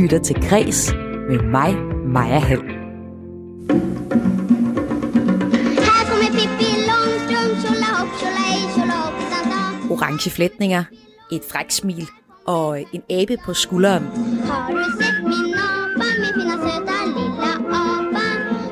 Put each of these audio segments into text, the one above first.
lytter til Græs med mig, Maja Hall. Orange flætninger, et fræk smil og en abe på skulderen. Har du sett min apa, min fina söta lilla apa?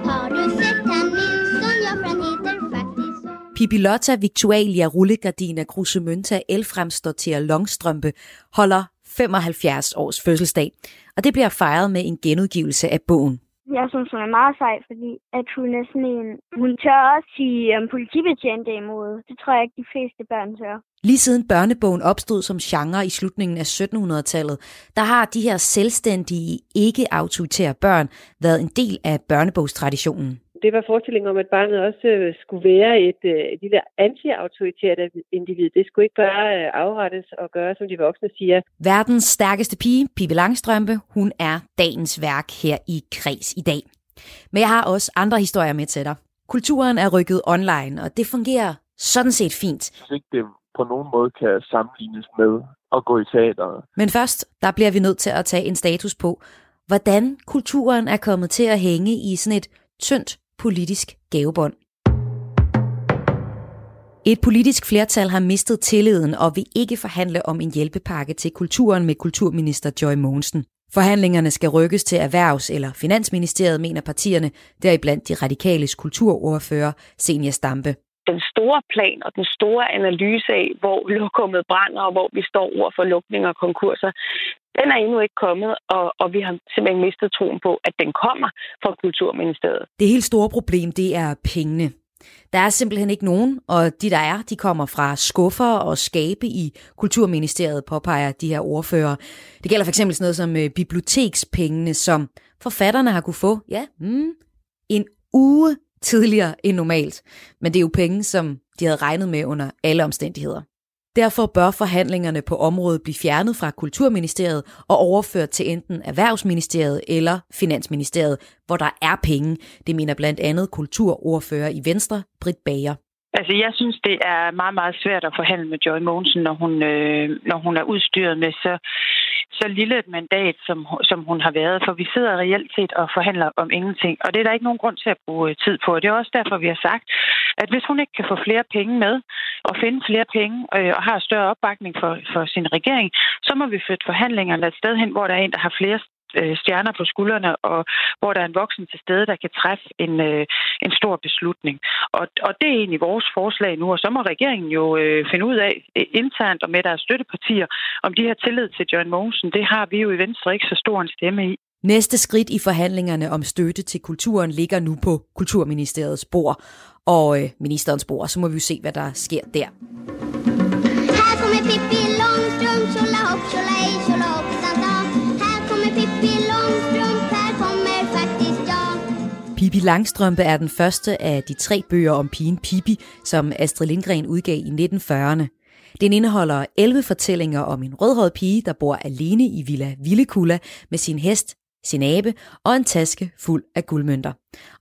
Har du sett herr Nilsson, han heter faktiskt så. Pippi Lotta, Victualia, Rullegardina, Krusemønta, Elfremstorter, Longstrømpe holder 75 års fødselsdag, og det bliver fejret med en genudgivelse af bogen. Jeg synes, hun er meget sej, fordi at hun er sådan en... Hun tør også sige um, politibetjente imod. Det tror jeg ikke, de fleste børn tør. Lige siden børnebogen opstod som genre i slutningen af 1700-tallet, der har de her selvstændige, ikke-autoritære børn været en del af børnebogstraditionen. Det var forestillingen om, at barnet også øh, skulle være et øh, lille anti-autoritært individ. Det skulle ikke bare øh, afrettes og gøre, som de voksne siger. Verdens stærkeste pige, Pippi Langstrømpe, hun er dagens værk her i Kreds i dag. Men jeg har også andre historier med til dig. Kulturen er rykket online, og det fungerer sådan set fint. Jeg synes ikke, det på nogen måde kan sammenlignes med at gå i teateret. Men først, der bliver vi nødt til at tage en status på, hvordan kulturen er kommet til at hænge i sådan et tyndt politisk gavebånd. Et politisk flertal har mistet tilliden og vil ikke forhandle om en hjælpepakke til kulturen med kulturminister Joy Mogensen. Forhandlingerne skal rykkes til Erhvervs- eller Finansministeriet, mener partierne, deriblandt de radikales kulturordfører Senior Stampe den store plan og den store analyse af, hvor lokummet brænder og hvor vi står over for lukninger og konkurser, den er endnu ikke kommet, og, og vi har simpelthen mistet troen på, at den kommer fra Kulturministeriet. Det helt store problem, det er pengene. Der er simpelthen ikke nogen, og de der er, de kommer fra skuffer og skabe i Kulturministeriet, påpeger de her ordfører. Det gælder for eksempel sådan noget som øh, bibliotekspengene, som forfatterne har kunne få, ja, mm, en uge tidligere end normalt. Men det er jo penge, som de havde regnet med under alle omstændigheder. Derfor bør forhandlingerne på området blive fjernet fra Kulturministeriet og overført til enten Erhvervsministeriet eller Finansministeriet, hvor der er penge. Det mener blandt andet kulturordfører i Venstre, Britt Bager. Altså, jeg synes, det er meget, meget svært at forhandle med Joy Mogensen, når hun, øh, når hun er udstyret med så, så lille et mandat, som, som hun har været. For vi sidder reelt set og forhandler om ingenting. Og det er der ikke nogen grund til at bruge øh, tid på. Og det er også derfor, vi har sagt, at hvis hun ikke kan få flere penge med, og finde flere penge, øh, og har større opbakning for, for sin regering, så må vi flytte forhandlingerne et sted hen, hvor der er en, der har flere øh, stjerner på skuldrene, og hvor der er en voksen til stede, der kan træffe en, øh, en stor beslutning. Og, og det er egentlig vores forslag nu, og så må regeringen jo øh, finde ud af øh, internt og med deres støttepartier, om de har tillid til John Mogensen. Det har vi jo i Venstre ikke så stor en stemme i. Næste skridt i forhandlingerne om støtte til kulturen ligger nu på Kulturministeriets bord og øh, ministerens bord, så må vi jo se, hvad der sker der. Pippi Langstrømpe er den første af de tre bøger om pigen Pippi, som Astrid Lindgren udgav i 1940'erne. Den indeholder 11 fortællinger om en rødhåret pige, der bor alene i Villa Villekulla med sin hest, sin abe og en taske fuld af guldmønter.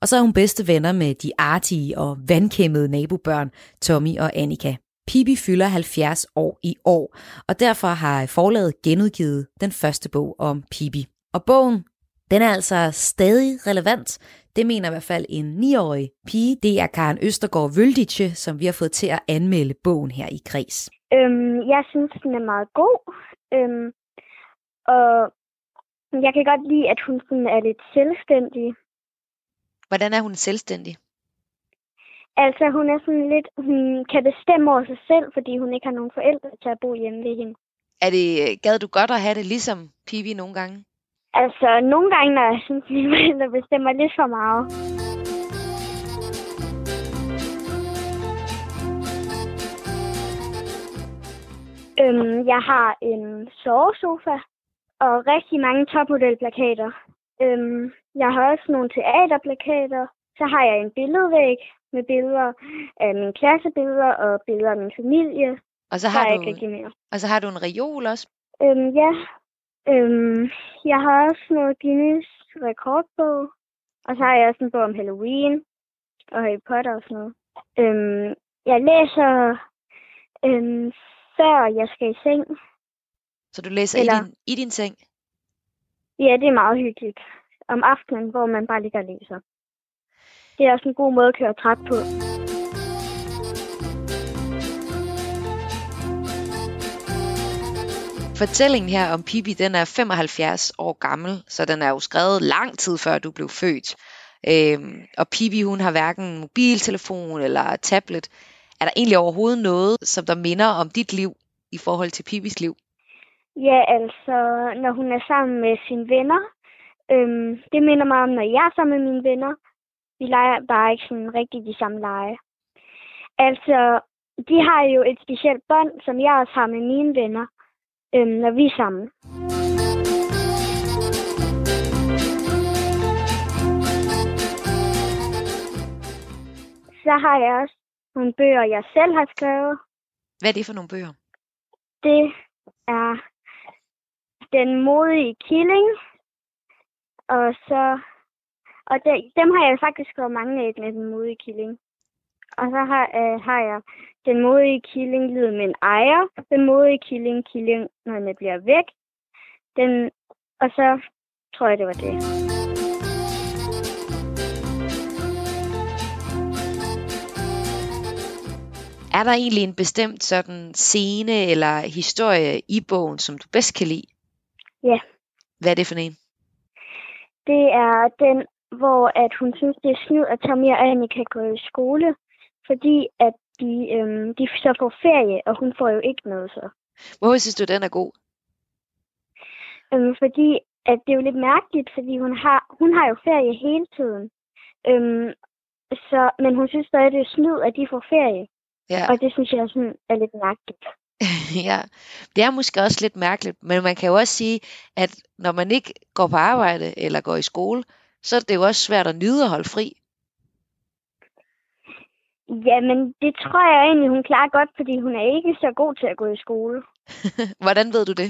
Og så er hun bedste venner med de artige og vandkæmmede nabobørn Tommy og Annika. Pippi fylder 70 år i år, og derfor har forlaget genudgivet den første bog om Pippi. Og bogen, den er altså stadig relevant. Det mener i hvert fald en 9-årig pige. Det er Karen Østergaard Vøldice, som vi har fået til at anmelde bogen her i Kreds. Øhm, jeg synes, den er meget god. Øhm, og jeg kan godt lide, at hun sådan er lidt selvstændig. Hvordan er hun selvstændig? Altså, hun er sådan lidt, hun kan bestemme over sig selv, fordi hun ikke har nogen forældre til at bo hjemme ved hende. Er det, gad du godt at have det ligesom Pivi nogle gange? Altså, nogle gange, når jeg synes, mine forældre bestemmer lidt for meget. Øhm, jeg har en sovesofa og rigtig mange topmodelplakater. Øhm, jeg har også nogle teaterplakater. Så har jeg en billedvæg med billeder af mine klassebilleder og billeder af min familie. Og så har, har du, ikke mere. og så har du en reol også. Øhm, ja. Øhm, jeg har også noget Guinness rekordbog. Og så har jeg også en bog om Halloween og Harry Potter og sådan noget. Øhm, jeg læser øhm, før jeg skal i seng. Så du læser Eller- i, din, i din seng. Ja, det er meget hyggeligt. Om aftenen, hvor man bare ligger og læser. Det er også en god måde at køre træt på. Fortællingen her om Pippi, den er 75 år gammel, så den er jo skrevet lang tid før du blev født. Øhm, og Pippi, hun har hverken mobiltelefon eller tablet. Er der egentlig overhovedet noget, som der minder om dit liv i forhold til Pippis liv? Ja, altså, når hun er sammen med sine venner. Øhm, det minder mig om, når jeg er sammen med mine venner. Vi leger bare ikke sådan rigtig de samme lege. Altså, de har jo et specielt bånd, som jeg også har med mine venner, øhm, når vi er sammen. Så har jeg også nogle bøger, jeg selv har skrevet. Hvad er det for nogle bøger? Det er Den modige killing. Og så... Og de, dem har jeg faktisk skrevet mange af med Den modige killing. Og så har, øh, har jeg Den modige killing lider med en ejer. Den modige killing, killing, når den bliver væk. Den, og så tror jeg, det var det. Er der egentlig en bestemt sådan scene eller historie i bogen, som du bedst kan lide? Ja. Hvad er det for en? Det er den, hvor at hun synes, det er snyd, at Tommy og kan gå i skole, fordi at de, øhm, de så får ferie, og hun får jo ikke noget så. Hvorfor synes du, den er god? Øhm, fordi at det er jo lidt mærkeligt, fordi hun har, hun har jo ferie hele tiden. Øhm, så, men hun synes stadig, det er snyd, at de får ferie. Ja. Og det synes jeg sådan er lidt mærkeligt. ja, det er måske også lidt mærkeligt, men man kan jo også sige, at når man ikke går på arbejde eller går i skole, så er det jo også svært at nyde at holde fri. Jamen, det tror jeg egentlig, hun klarer godt, fordi hun er ikke så god til at gå i skole. Hvordan ved du det?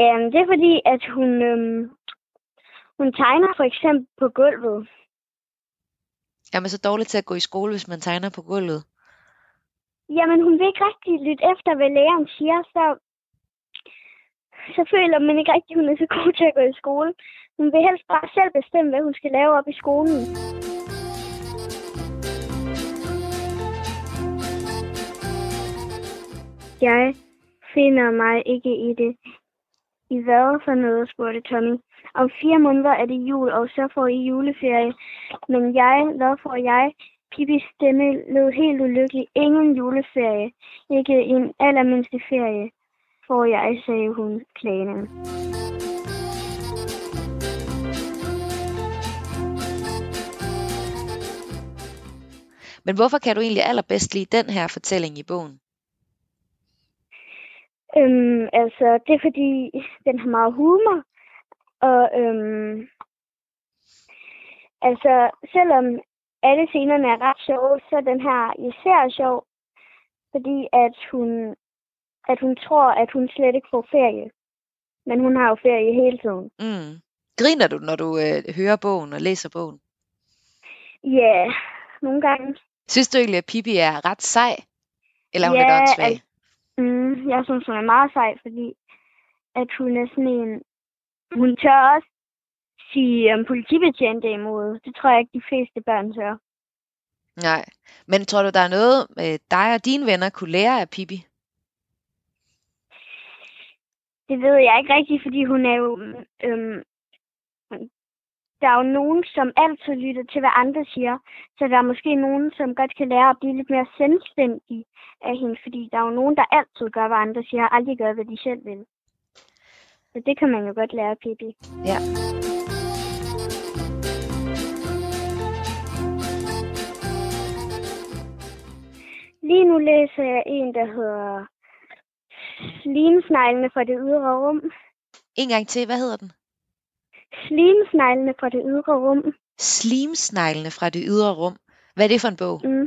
Øhm, det er fordi, at hun, øhm, hun tegner for eksempel på gulvet. Man så dårlig til at gå i skole, hvis man tegner på gulvet? Jamen, hun vil ikke rigtig lytte efter, hvad læreren siger, så, så føler man ikke rigtig, at hun er så god til at gå i skole. Hun vil helst bare selv bestemme, hvad hun skal lave op i skolen. Jeg finder mig ikke i det. I hvad for noget, spurgte Tommy. Om fire måneder er det jul, og så får I juleferie. Men jeg, hvad får jeg? Pippis stemme lød helt ulykkelig. Ingen juleferie. Ikke en allermindste ferie får jeg, sagde hun klagende. Men hvorfor kan du egentlig allerbedst lide den her fortælling i bogen? Øhm, altså, det er fordi, den har meget humor. Og øhm, altså, selvom alle scenerne er ret sjove, så er den her især sjov, fordi at hun, at hun tror, at hun slet ikke får ferie. Men hun har jo ferie hele tiden. Mm. Griner du, når du øh, hører bogen og læser bogen? Ja, yeah, nogle gange. Synes du egentlig, at Pippi er ret sej? Eller er hun Ja, lidt åndssvag? al- Mm, jeg synes, hun er meget sej, fordi at hun er sådan en... Hun tør også sige um, politibetjente imod. Det tror jeg ikke, de fleste børn tør. Nej. Men tror du, der er noget, øh, dig og dine venner kunne lære af Pippi? Det ved jeg ikke rigtigt, fordi hun er jo... Øhm, der er jo nogen, som altid lytter til, hvad andre siger. Så der er måske nogen, som godt kan lære at blive lidt mere selvstændig af hende. Fordi der er jo nogen, der altid gør, hvad andre siger, og aldrig gør, hvad de selv vil. Så det kan man jo godt lære af Pippi. Ja. Lige nu læser jeg en, der hedder Slimsneglene fra det ydre rum. En gang til, hvad hedder den? Slimsneglene fra det ydre rum. Slimsneglene fra det ydre rum. Hvad er det for en bog? Mm.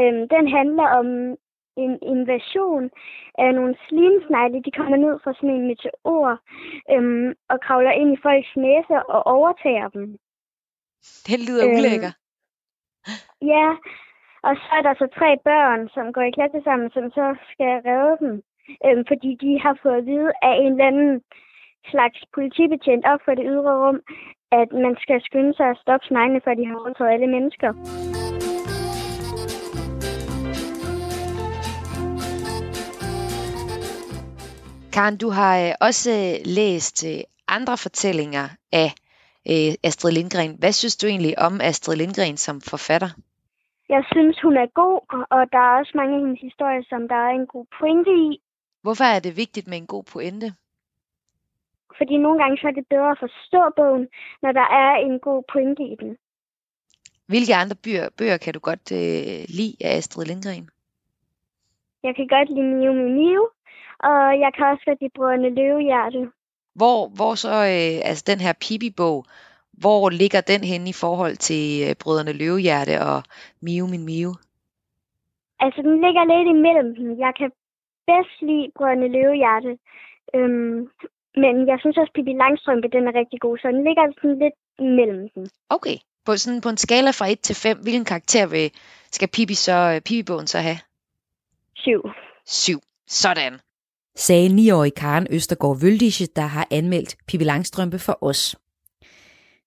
Øhm, den handler om en invasion af nogle slimsnegle. De kommer ned fra sådan en meteor øhm, og kravler ind i folks næser og overtager dem. Den lyder Øhm, ulækker. Ja, og så er der så tre børn, som går i klasse sammen, som så skal redde dem. øhm, fordi de har fået at vide af en eller anden slags politibetjent op for det ydre rum, at man skal skynde sig at stoppe sneglene, før de har overtaget alle mennesker. Karen, du har øh, også øh, læst øh, andre fortællinger af Astrid Lindgren. Hvad synes du egentlig om Astrid Lindgren som forfatter? Jeg synes, hun er god, og der er også mange af hendes historier, som der er en god pointe i. Hvorfor er det vigtigt med en god pointe? Fordi nogle gange så er det bedre at forstå bogen, når der er en god pointe i den. Hvilke andre bøger, bøger kan du godt øh, lide af Astrid Lindgren? Jeg kan godt lide Miu Miu Miu, og jeg kan også godt lide Brødrene Løvehjerte. Hvor, hvor så, øh, altså den her Pippi-bog, hvor ligger den henne i forhold til øh, Brødrene Løvehjerte og Miu Min Miu? Altså, den ligger lidt imellem dem. Jeg kan bedst lide Brødrene Løvehjerte. Øhm, men jeg synes også, Pippi Langstrømpe, den er rigtig god, så den ligger sådan lidt imellem dem. Okay. På, sådan, på en skala fra 1 til 5, hvilken karakter vil, skal Pippi så, øh, Pippi-bogen så have? Syv. 7. Sådan. sagde 9-årige Karen Østergaard Vøldische, der har anmeldt Pippi Langstrømpe for os.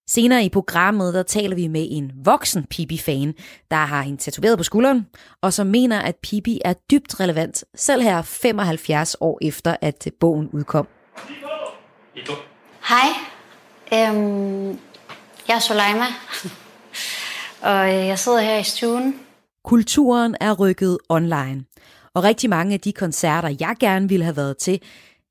Senere i programmet, der taler vi med en voksen Pippi-fan, der har hende tatoveret på skulderen, og som mener, at Pippi er dybt relevant, selv her 75 år efter, at bogen udkom. Hej, øhm, jeg er Soleima, og øh, jeg sidder her i stuen. Kulturen er rykket online, og rigtig mange af de koncerter, jeg gerne ville have været til,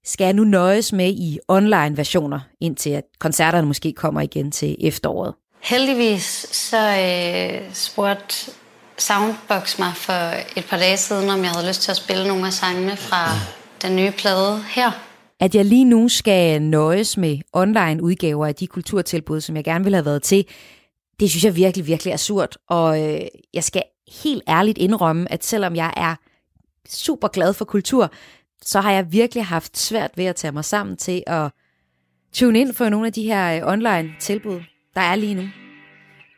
skal jeg nu nøjes med i online versioner, indtil at koncerterne måske kommer igen til efteråret. Heldigvis så øh, spurgte Soundbox mig for et par dage siden, om jeg havde lyst til at spille nogle af sangene fra den nye plade her. At jeg lige nu skal nøjes med online udgaver af de kulturtilbud, som jeg gerne ville have været til, det synes jeg virkelig, virkelig er surt. Og øh, jeg skal helt ærligt indrømme, at selvom jeg er super glad for kultur, så har jeg virkelig haft svært ved at tage mig sammen til at tune ind for nogle af de her øh, online tilbud, der er lige nu.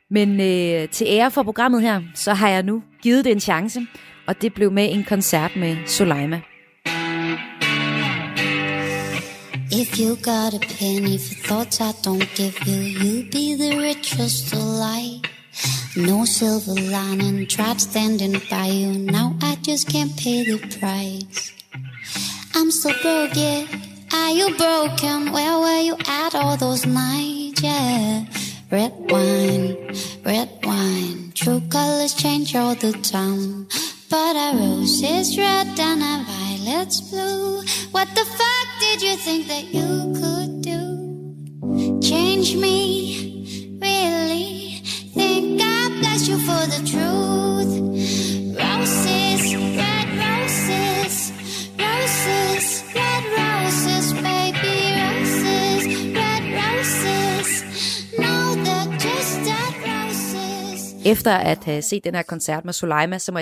Men øh, til ære for programmet her, så har jeg nu givet det en chance, og det blev med en koncert med Soleima. If you got a penny for thoughts I don't give you, you'll be the richest alive. No silver lining, tried standing by you. Now I just can't pay the price. I'm so broke, yeah. Are you broken? Where were you at all those nights? Yeah. Red wine, red wine. True colors change all the time. But our roses red and our violets blue. What the fuck did you think that you could do? Change me, really? Think I bless you for the truth. Roses, red roses, roses, red roses, baby roses, red roses. No, they're just dead roses. Efter at øh, have set den her koncert med Soleima, så må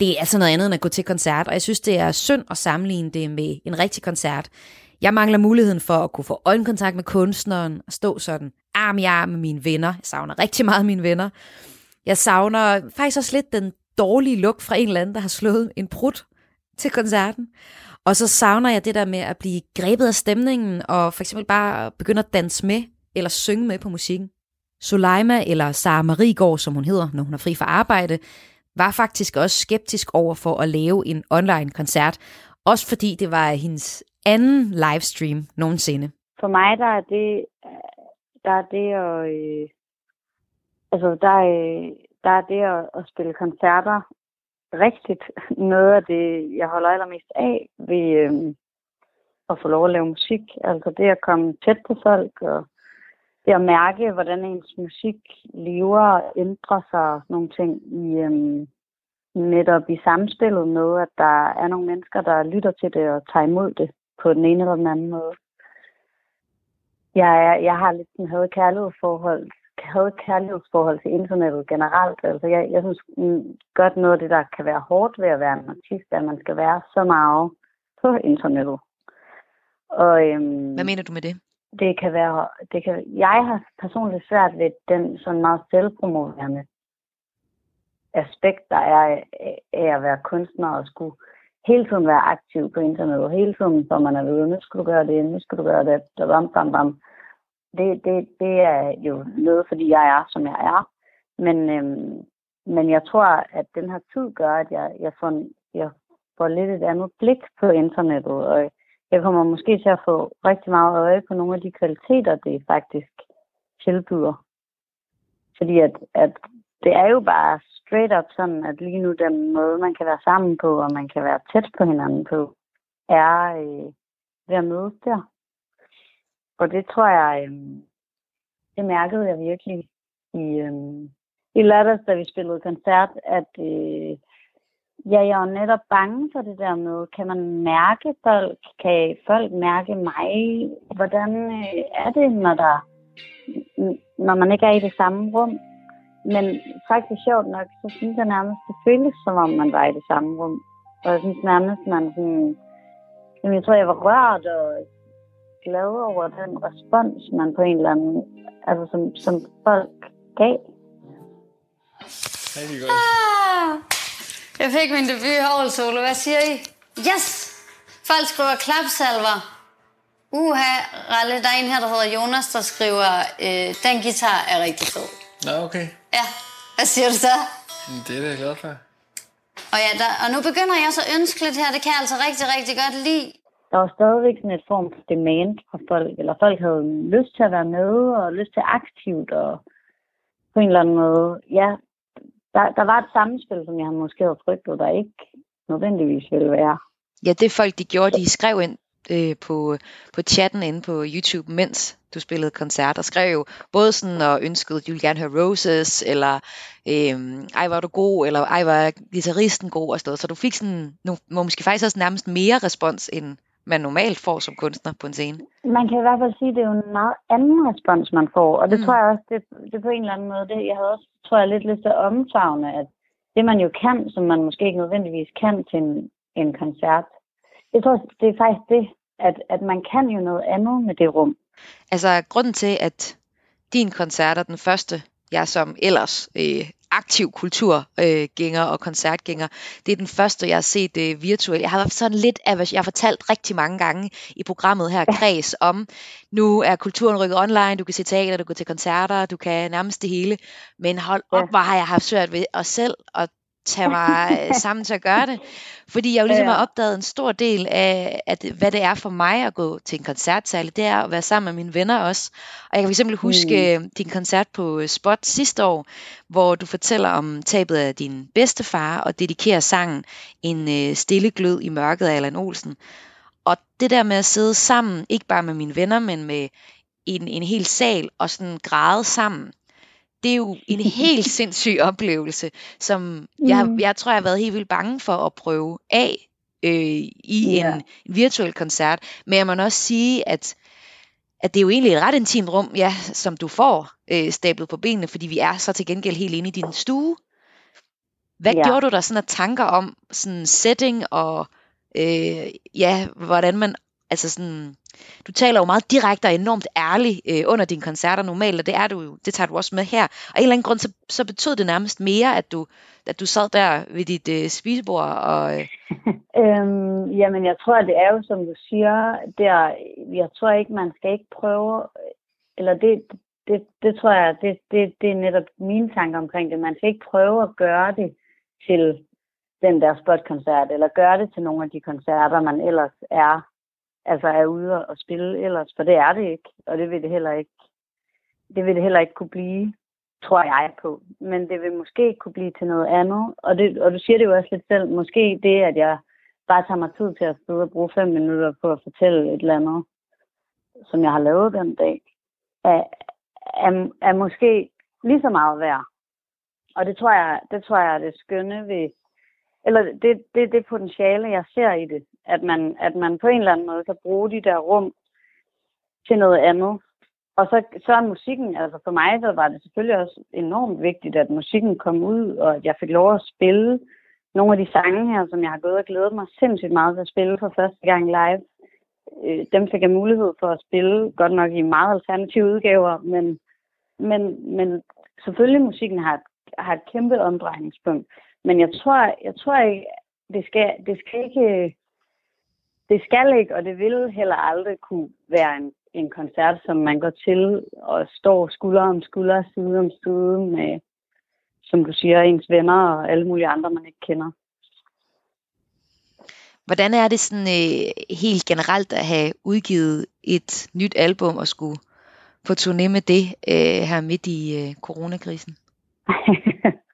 det er altså noget andet end at gå til koncert, og jeg synes, det er synd at sammenligne det med en rigtig koncert. Jeg mangler muligheden for at kunne få øjenkontakt med kunstneren og stå sådan arm i arm med mine venner. Jeg savner rigtig meget mine venner. Jeg savner faktisk også lidt den dårlige lugt fra en eller anden, der har slået en prut til koncerten. Og så savner jeg det der med at blive grebet af stemningen, og for eksempel bare begynde at danse med, eller synge med på musikken. Soleima, eller Sara Marigård, som hun hedder, når hun er fri fra arbejde, var faktisk også skeptisk over for at lave en online koncert, også fordi det var hendes anden livestream nogensinde. For mig, der er det, der er det at, øh, altså, der er, der er det at, at spille koncerter rigtigt noget af det, jeg holder allermest af ved øh, at få lov at lave musik. Altså det at komme tæt på folk og det at mærke, hvordan ens musik lever og ændrer sig og sådan nogle ting i, øhm, netop i samspillet med, at der er nogle mennesker, der lytter til det og tager imod det på den ene eller den anden måde. Jeg, er, jeg har lidt sådan havde kærlighedsforhold, havde kærlighedsforhold til internettet generelt. Altså jeg, jeg synes godt noget af det, der kan være hårdt ved at være en artist, at man skal være så meget på internettet. Og, øhm, Hvad mener du med det? Det kan være, det kan, jeg har personligt svært ved den sådan meget selvpromoverende aspekt, der er af- at være kunstner og skulle hele tiden være aktiv på internettet. Hele tiden så man er ved, nu skal du gøre det, nu skal du gøre det, bam, bam, bam. Det, det, det er jo noget, fordi jeg er, som jeg er. Men, øhm, men jeg tror, at den her tid gør, at jeg, jeg, får, jeg får lidt et andet blik på internettet, og jeg kommer måske til at få rigtig meget øje på nogle af de kvaliteter, det faktisk tilbyder. Fordi at, at det er jo bare straight up sådan, at lige nu den måde, man kan være sammen på, og man kan være tæt på hinanden på, er øh, ved at mødes der. Og det tror jeg, øh, det mærkede jeg virkelig i, øh, i lørdags, da vi spillede koncert, at øh, ja, jeg er netop bange for det der med, kan man mærke folk, kan folk mærke mig? Hvordan øh, er det, når der når man ikke er i det samme rum? Men faktisk sjovt nok, så synes jeg nærmest, det føles som om man var i det samme rum. Og jeg synes nærmest, man sådan... Jamen, jeg tror, jeg var rørt og glad over den respons, man på en eller anden... Altså, som, som folk gav. Rigtig godt. Jeg fik min debut i Aarhus Solo. Hvad siger I? Yes! Folk skriver klapsalver. Uha, Ralle, der er en her, der hedder Jonas, der skriver, øh, den guitar er rigtig fed. Nå, okay. Ja, hvad siger du så? Det er det, jeg glad for. Og, ja, der, og nu begynder jeg så at ønske lidt her, det kan jeg altså rigtig, rigtig godt lide. Der var stadigvæk sådan et form for demand fra folk, eller folk havde lyst til at være med, og lyst til aktivt, og på en eller anden måde, ja, der, der var et sammenspil, som jeg måske havde frygtet, der ikke nødvendigvis ville være. Ja, det folk de gjorde, de skrev ind øh, på, på chatten inde på YouTube, mens du spillede koncert, og skrev jo både sådan og ønskede, at du ville gerne høre Roses, eller øh, ej var du god, eller ej var guitaristen god, og sådan noget. Så du fik sådan, nu, måske faktisk også nærmest mere respons, end man normalt får som kunstner på en scene. Man kan i hvert fald sige, at det er jo en meget anden respons, man får. Og det mm. tror jeg også, det, det på en eller anden måde, det, jeg havde også, tror jeg, lidt lyst til at omfavne, at det man jo kan, som man måske ikke nødvendigvis kan til en, en koncert, jeg tror, det er faktisk det, at, at man kan jo noget andet med det rum. Altså, grunden til, at din koncert er den første, jeg som ellers øh, aktiv kulturgænger øh, og koncertgænger. Det er den første, jeg har set øh, virtuelt. Jeg har haft sådan lidt af, jeg har fortalt rigtig mange gange i programmet her, Kreds, om, nu er kulturen rykket online, du kan se teater, du kan til koncerter, du kan nærmest det hele. Men hold op, hvor har jeg haft svært ved at selv at tage mig øh, sammen til at gøre det. Fordi jeg jo ligesom har opdaget en stor del af, at, hvad det er for mig at gå til en koncertsal, det er at være sammen med mine venner også. Og jeg kan fx huske mm. din koncert på øh, Spot sidste år, hvor du fortæller om tabet af din bedstefar og dedikerer sangen En øh, stille glød i mørket af Allan Olsen. Og det der med at sidde sammen, ikke bare med mine venner, men med en, en hel sal og sådan græde sammen, det er jo en helt sindssyg oplevelse, som mm. jeg, jeg tror, jeg har været helt vildt bange for at prøve af øh, i yeah. en, virtuel koncert. Men jeg må også sige, at at det er jo egentlig et ret intimt rum, ja, som du får øh, stablet på benene, fordi vi er så til gengæld helt inde i din stue. Hvad ja. gjorde du der sådan af tanker om sådan setting og øh, ja, hvordan man altså sådan du taler jo meget direkte og enormt ærligt øh, under dine koncerter normalt, og det er du jo, det tager du også med her. Og af en eller anden grund, så, så betød det nærmest mere, at du, at du sad der ved dit øh, spisebord. Og, øh... øhm, jamen, jeg tror, det er jo, som du siger, der, jeg tror ikke, man skal ikke prøve, eller det, det, det tror jeg, det, det, det er netop mine tanker omkring det. Man skal ikke prøve at gøre det til den der spotkoncert, eller gøre det til nogle af de koncerter, man ellers er altså er ude og spille ellers, for det er det ikke, og det vil det heller ikke, det vil det heller ikke kunne blive, tror jeg på. Men det vil måske kunne blive til noget andet, og, det, og du siger det jo også lidt selv, måske det, at jeg bare tager mig tid til at sidde og bruge fem minutter på at fortælle et eller andet, som jeg har lavet den dag, er, er, er måske lige så meget værd. Og det tror jeg, det tror jeg er det skønne ved, eller det, det, det potentiale, jeg ser i det, at man, at man på en eller anden måde kan bruge de der rum til noget andet. Og så, så er musikken, altså for mig, så var det selvfølgelig også enormt vigtigt, at musikken kom ud, og at jeg fik lov at spille nogle af de sange her, som jeg har gået og glædet mig sindssygt meget til at spille for første gang live. Øh, dem fik jeg mulighed for at spille, godt nok i meget alternative udgaver, men, men, men selvfølgelig musikken har, har et kæmpe omdrejningspunkt. Men jeg tror, jeg tror ikke, det skal, det skal ikke, det skal ikke, og det vil heller aldrig kunne være en, en koncert, som man går til og står skulder om skulder, side om side med, som du siger, ens venner og alle mulige andre, man ikke kender. Hvordan er det sådan øh, helt generelt at have udgivet et nyt album og skulle på turné med det øh, her midt i øh, coronakrisen?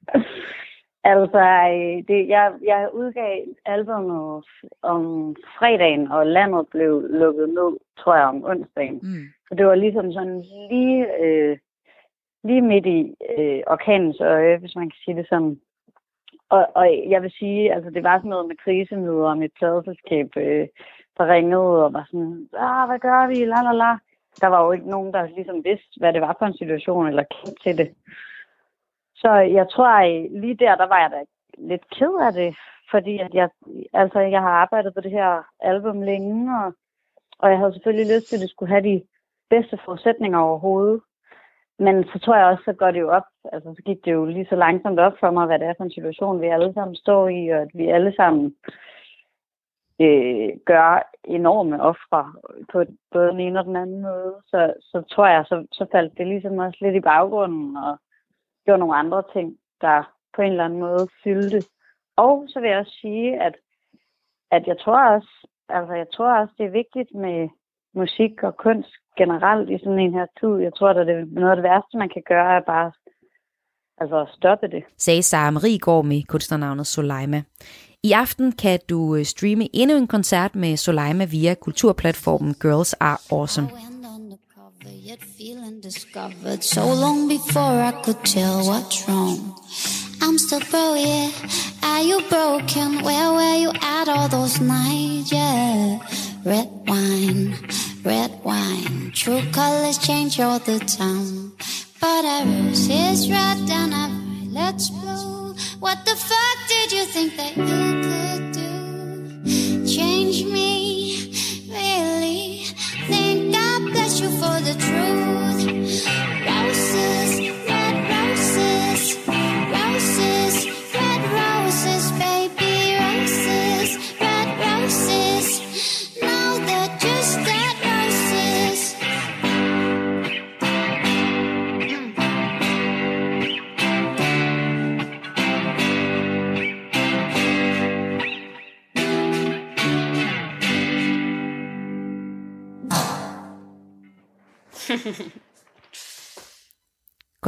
altså, øh, det, jeg, jeg udgav albumet om fredagen, og landet blev lukket ned, tror jeg, om onsdagen. Mm. Så det var ligesom sådan lige, øh, lige midt i øh, orkanens øje, hvis man kan sige det sådan. Og, og jeg vil sige, altså det var sådan noget med krisemøder og mit pladeselskab, øh, der ringede og var sådan, ah, hvad gør vi, la la la. Der var jo ikke nogen, der ligesom vidste, hvad det var for en situation, eller kendte til det. Så jeg tror, at lige der, der var jeg da lidt ked af det, fordi at jeg, altså, jeg har arbejdet på det her album længe, og, og jeg havde selvfølgelig lyst til, at det skulle have de bedste forudsætninger overhovedet. Men så tror jeg også, så går det jo op. Altså, så gik det jo lige så langsomt op for mig, hvad det er for en situation, vi alle sammen står i, og at vi alle sammen øh, gør enorme ofre på både den ene og den anden måde. Så, så tror jeg, så, så faldt det ligesom også lidt i baggrunden, og gjorde nogle andre ting, der på en eller anden måde fyldte. Og så vil jeg også sige, at, at jeg tror også, altså jeg tror også, det er vigtigt med musik og kunst generelt i sådan en her tid. Jeg tror, at det er noget af det værste, man kan gøre, er bare altså stoppe det. Sagde Sara Marie går med kunstnernavnet Soleima. I aften kan du øh, streame endnu en koncert med Soleima via kulturplatformen Girls Are Awesome. Discovered so long before I could tell what's wrong. I'm still broke, yeah. Are you broken? Where were you at all those nights? Yeah. Red wine, red wine. True colors change all the time. But our roses red and our violets blue. What the fuck did you think that you could do? Change me,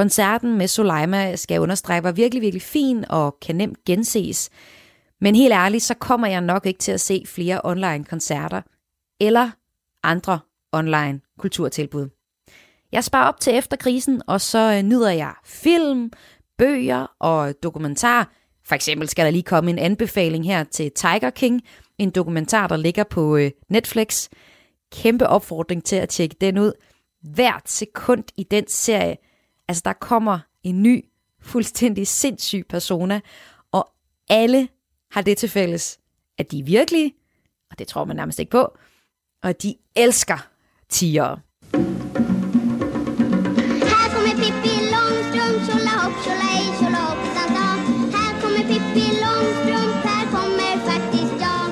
Koncerten med Soleima skal jeg understrege var virkelig, virkelig fin og kan nemt genses. Men helt ærligt, så kommer jeg nok ikke til at se flere online koncerter eller andre online kulturtilbud. Jeg sparer op til efter krisen, og så øh, nyder jeg film, bøger og dokumentar. For eksempel skal der lige komme en anbefaling her til Tiger King, en dokumentar, der ligger på øh, Netflix. Kæmpe opfordring til at tjekke den ud. Hvert sekund i den serie, altså der kommer en ny, fuldstændig sindssyg persona, og alle har det til fælles, at de er virkelige, og det tror man nærmest ikke på, og at de elsker tigere. Här kommer Pippi Långstrump, tjolahopp, tjolahej, tjolahoppsan sa. Här kommer Pippi Långstrump, här kommer faktiskt jag.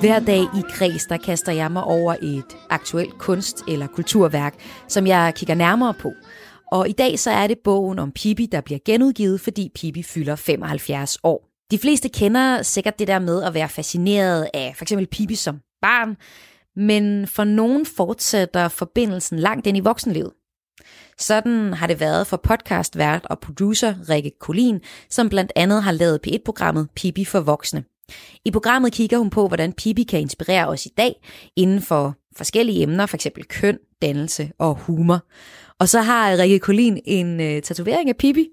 Hver dag i kreds, der kaster jeg mig over et aktuelt kunst- eller kulturværk, som jeg kigger nærmere på. Og i dag så er det bogen om Pippi, der bliver genudgivet, fordi Pippi fylder 75 år. De fleste kender sikkert det der med at være fascineret af for eksempel Pippi som barn, men for nogen fortsætter forbindelsen langt ind i voksenlivet. Sådan har det været for podcastvært og producer Rikke Kolin, som blandt andet har lavet P1-programmet Pippi for voksne. I programmet kigger hun på, hvordan Pippi kan inspirere os i dag inden for forskellige emner, f.eks. køn, dannelse og humor. Og så har Rikke Kolin en øh, tatovering af Pippi,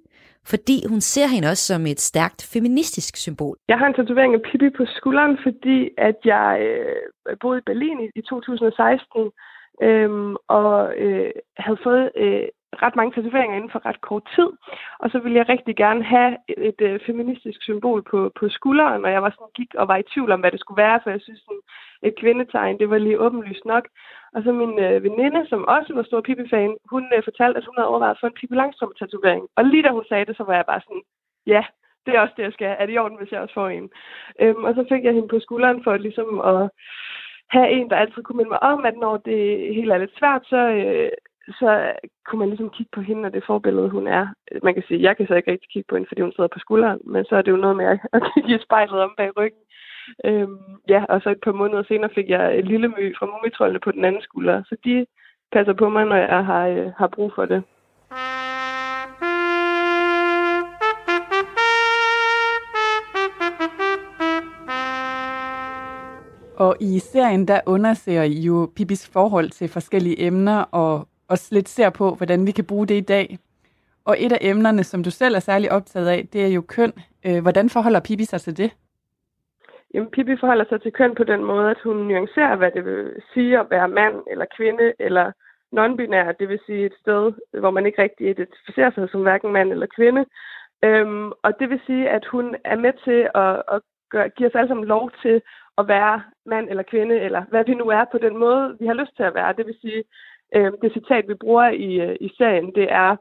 fordi hun ser hende også som et stærkt feministisk symbol. Jeg har en tatovering af Pippi på skulderen, fordi at jeg øh, boede i Berlin i, i 2016 øhm, og øh, havde fået øh, ret mange tatoveringer inden for ret kort tid. Og så ville jeg rigtig gerne have et, et øh, feministisk symbol på, på skulderen, og jeg var sådan, gik og var i tvivl om, hvad det skulle være, for jeg synes, sådan, et kvindetegn, det var lige åbenlyst nok. Og så min øh, veninde, som også var stor Pippi-fan, hun øh, fortalte, at hun havde overvejet at få en Pippi Langstrøm-tatovering. Og lige da hun sagde det, så var jeg bare sådan, ja, det er også det, jeg skal. Er det i orden, hvis jeg også får en? Øhm, og så fik jeg hende på skulderen for ligesom at have en, der altid kunne minde mig om, at når det hele er lidt svært, så, øh, så kunne man ligesom kigge på hende og det forbillede, hun er. Man kan sige, jeg kan så ikke rigtig kigge på hende, fordi hun sidder på skulderen, men så er det jo noget med at kigge i spejlet om bag ryggen. Øhm, ja, og så et par måneder senere fik jeg et lille my fra mumitrollene på den anden skulder, så de passer på mig, når jeg har, øh, har brug for det. Og i serien, der undersøger I jo Pippis forhold til forskellige emner, og også lidt ser på, hvordan vi kan bruge det i dag. Og et af emnerne, som du selv er særlig optaget af, det er jo køn. Øh, hvordan forholder Pippi sig til det? Jamen, Pippi forholder sig til køn på den måde, at hun nuancerer, hvad det vil sige at være mand eller kvinde eller non-binær, det vil sige et sted, hvor man ikke rigtig identificerer sig som hverken mand eller kvinde. Øhm, og det vil sige, at hun er med til at, at gøre, give os alle sammen lov til at være mand eller kvinde, eller hvad vi nu er på den måde, vi har lyst til at være. Det vil sige, øh, det citat, vi bruger i, øh, i serien, det er,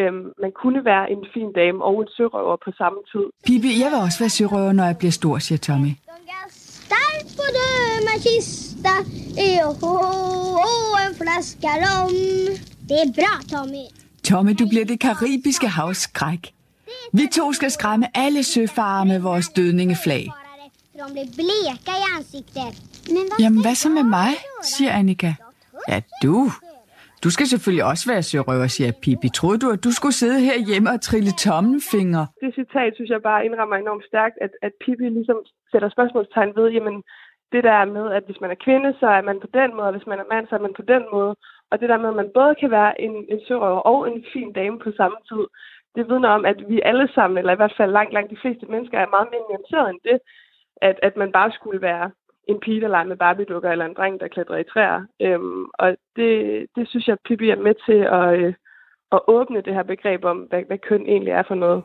øh, man kunne være en fin dame og en sørøver på samme tid. Pippi, jeg vil også være sørøver, når jeg bliver stor, siger Tommy. Stark på döma kista en flaska rom. Det är bra, Tommy. Tommy, du bliver det karibiske havs skræk. Vi to skal skræmme alle søfarer med vores dødningeflag. De blir bleka i ansiktet. Men vad Jamen, hvad så med mig, siger Annika. Ja, du. Du skal selvfølgelig også være sørøver, siger Pippi. Troede du, at du skulle sidde her hjemme og trille tommelfinger? Det citat synes jeg bare indrammer enormt stærkt, at, at Pippi ligesom sætter spørgsmålstegn ved, jamen det der med, at hvis man er kvinde, så er man på den måde, og hvis man er mand, så er man på den måde. Og det der med, at man både kan være en, en sørøver og en fin dame på samme tid, det vidner om, at vi alle sammen, eller i hvert fald langt, langt de fleste mennesker, er meget mere nuanceret end det, at, at man bare skulle være en pige, der leger med barbiedukker, eller en dreng, der klatrer i træer. Øhm, og det, det synes jeg, Pippi er med til at, øh, at åbne det her begreb om, hvad, hvad køn egentlig er for noget.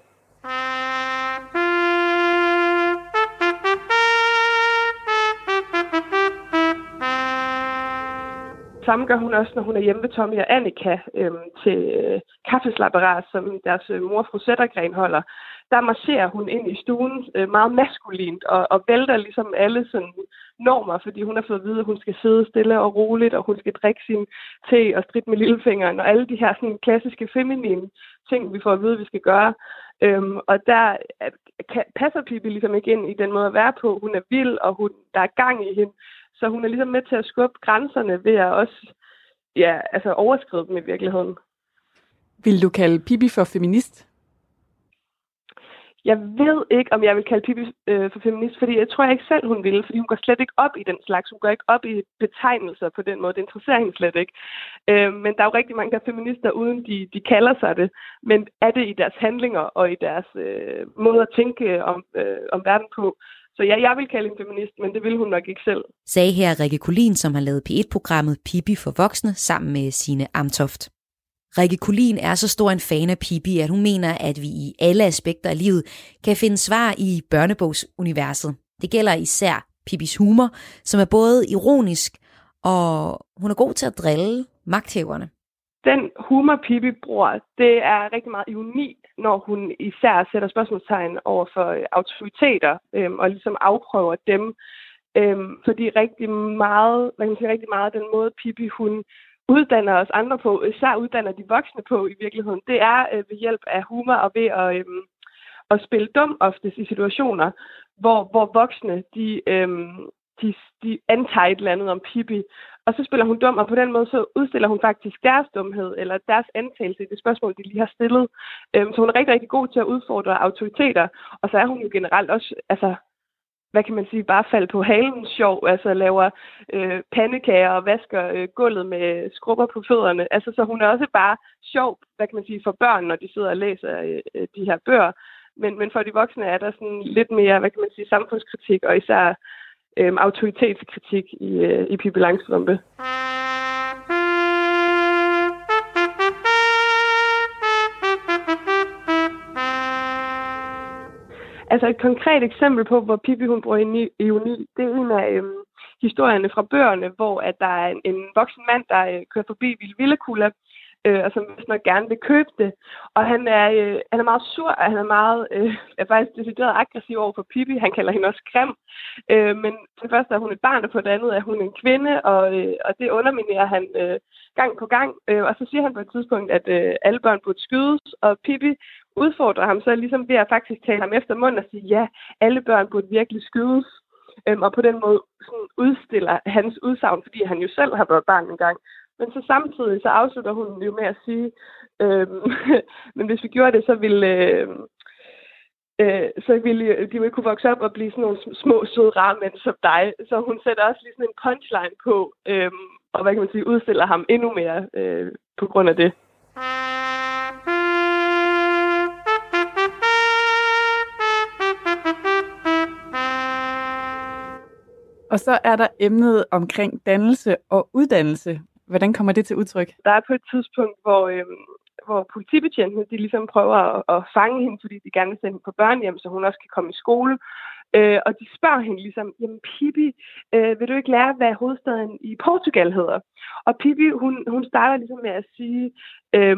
Samme gør hun også, når hun er hjemme ved Tommy og Annika øhm, til øh, kaffeslapperas, som deres øh, mor, fru Sættergren, holder. Der marcherer hun ind i stuen øh, meget maskulint og, og vælter ligesom alle sådan normer, fordi hun har fået at vide, at hun skal sidde stille og roligt, og hun skal drikke sin te og stridt med lillefingeren, og alle de her sådan, klassiske feminine ting, vi får at vide, at vi skal gøre. Øhm, og der kan, passer Pippi ligesom ikke ind i den måde at være på. Hun er vild, og hun, der er gang i hende. Så hun er ligesom med til at skubbe grænserne ved at også ja, altså overskride dem i virkeligheden. Vil du kalde Pippi for feminist? Jeg ved ikke, om jeg vil kalde Pippi øh, for feminist, fordi jeg tror jeg ikke selv, hun ville, fordi hun går slet ikke op i den slags. Hun går ikke op i betegnelser på den måde. Det interesserer hende slet ikke. Øh, men der er jo rigtig mange, der er feminister, uden de, de kalder sig det. Men er det i deres handlinger og i deres øh, måde at tænke om, øh, om verden på? Så ja, jeg vil kalde hende feminist, men det vil hun nok ikke selv. Sagde her Rikke Kulin, som har lavet P1-programmet Pippi for voksne sammen med sine Amtoft. Rikke Kulin er så stor en fan af Pippi, at hun mener, at vi i alle aspekter af livet kan finde svar i børnebogsuniverset. Det gælder især Pippis humor, som er både ironisk, og hun er god til at drille magthæverne. Den humor, Pippi bruger, det er rigtig meget ironi, når hun især sætter spørgsmålstegn over for øh, autoriteter øhm, og ligesom afprøver dem. Øhm, fordi rigtig meget, man kan sige rigtig meget den måde, Pippi hun uddanner os andre på, især uddanner de voksne på i virkeligheden, det er øh, ved hjælp af humor og ved at, øh, at spille dum oftest i situationer, hvor, hvor voksne de, øh, de, de antager et eller andet om Pippi, og så spiller hun dum, og på den måde så udstiller hun faktisk deres dumhed, eller deres antagelse i det spørgsmål, de lige har stillet. Øh, så hun er rigtig, rigtig god til at udfordre autoriteter, og så er hun jo generelt også altså, hvad kan man sige, bare falde på halen sjov, altså laver øh, pandekager og vasker øh, gulvet med skrubber på fødderne. Altså, så hun er også bare sjov, hvad kan man sige, for børn, når de sidder og læser øh, øh de her bøger. Men, men for de voksne er der sådan lidt mere, hvad kan man sige, samfundskritik og især øh, autoritetskritik i, øh, i Pippi Langstrømpe. Altså et konkret eksempel på, hvor Pippi hun bruger ironi, det er en af øhm, historierne fra bøgerne, hvor at der er en, en voksen mand, der øh, kører forbi Ville Villekulla, øh, og som vist nok gerne vil købe det. Og han er, øh, han er meget sur, og han er meget, øh, er faktisk decideret aggressiv over for Pippi. Han kalder hende også grim. Øh, men for det første er hun et barn, og for det andet er hun en kvinde, og, øh, og det underminerer han øh, gang på gang. Øh, og så siger han på et tidspunkt, at øh, alle børn burde skydes, og Pippi udfordrer ham så ligesom ved at faktisk tale ham efter munden og sige, ja, alle børn burde virkelig skydes. Øhm, og på den måde sådan udstiller hans udsagn, fordi han jo selv har været barn engang. Men så samtidig så afslutter hun jo med at sige, øhm, men hvis vi gjorde det, så ville, øh, øh, så ville de jo ikke kunne vokse op og blive sådan nogle små, søde, rare mænd som dig. Så hun sætter også lige sådan en punchline på, øh, og hvad kan man sige, udstiller ham endnu mere øh, på grund af det. Og så er der emnet omkring dannelse og uddannelse. Hvordan kommer det til udtryk? Der er på et tidspunkt, hvor, øh, hvor politibetjentene de ligesom prøver at, at fange hende, fordi de gerne vil sende hende på børnehjem, så hun også kan komme i skole. Øh, og de spørger hende ligesom, jamen Pippi, øh, vil du ikke lære, hvad hovedstaden i Portugal hedder? Og Pippi, hun, hun starter ligesom med at sige, øh,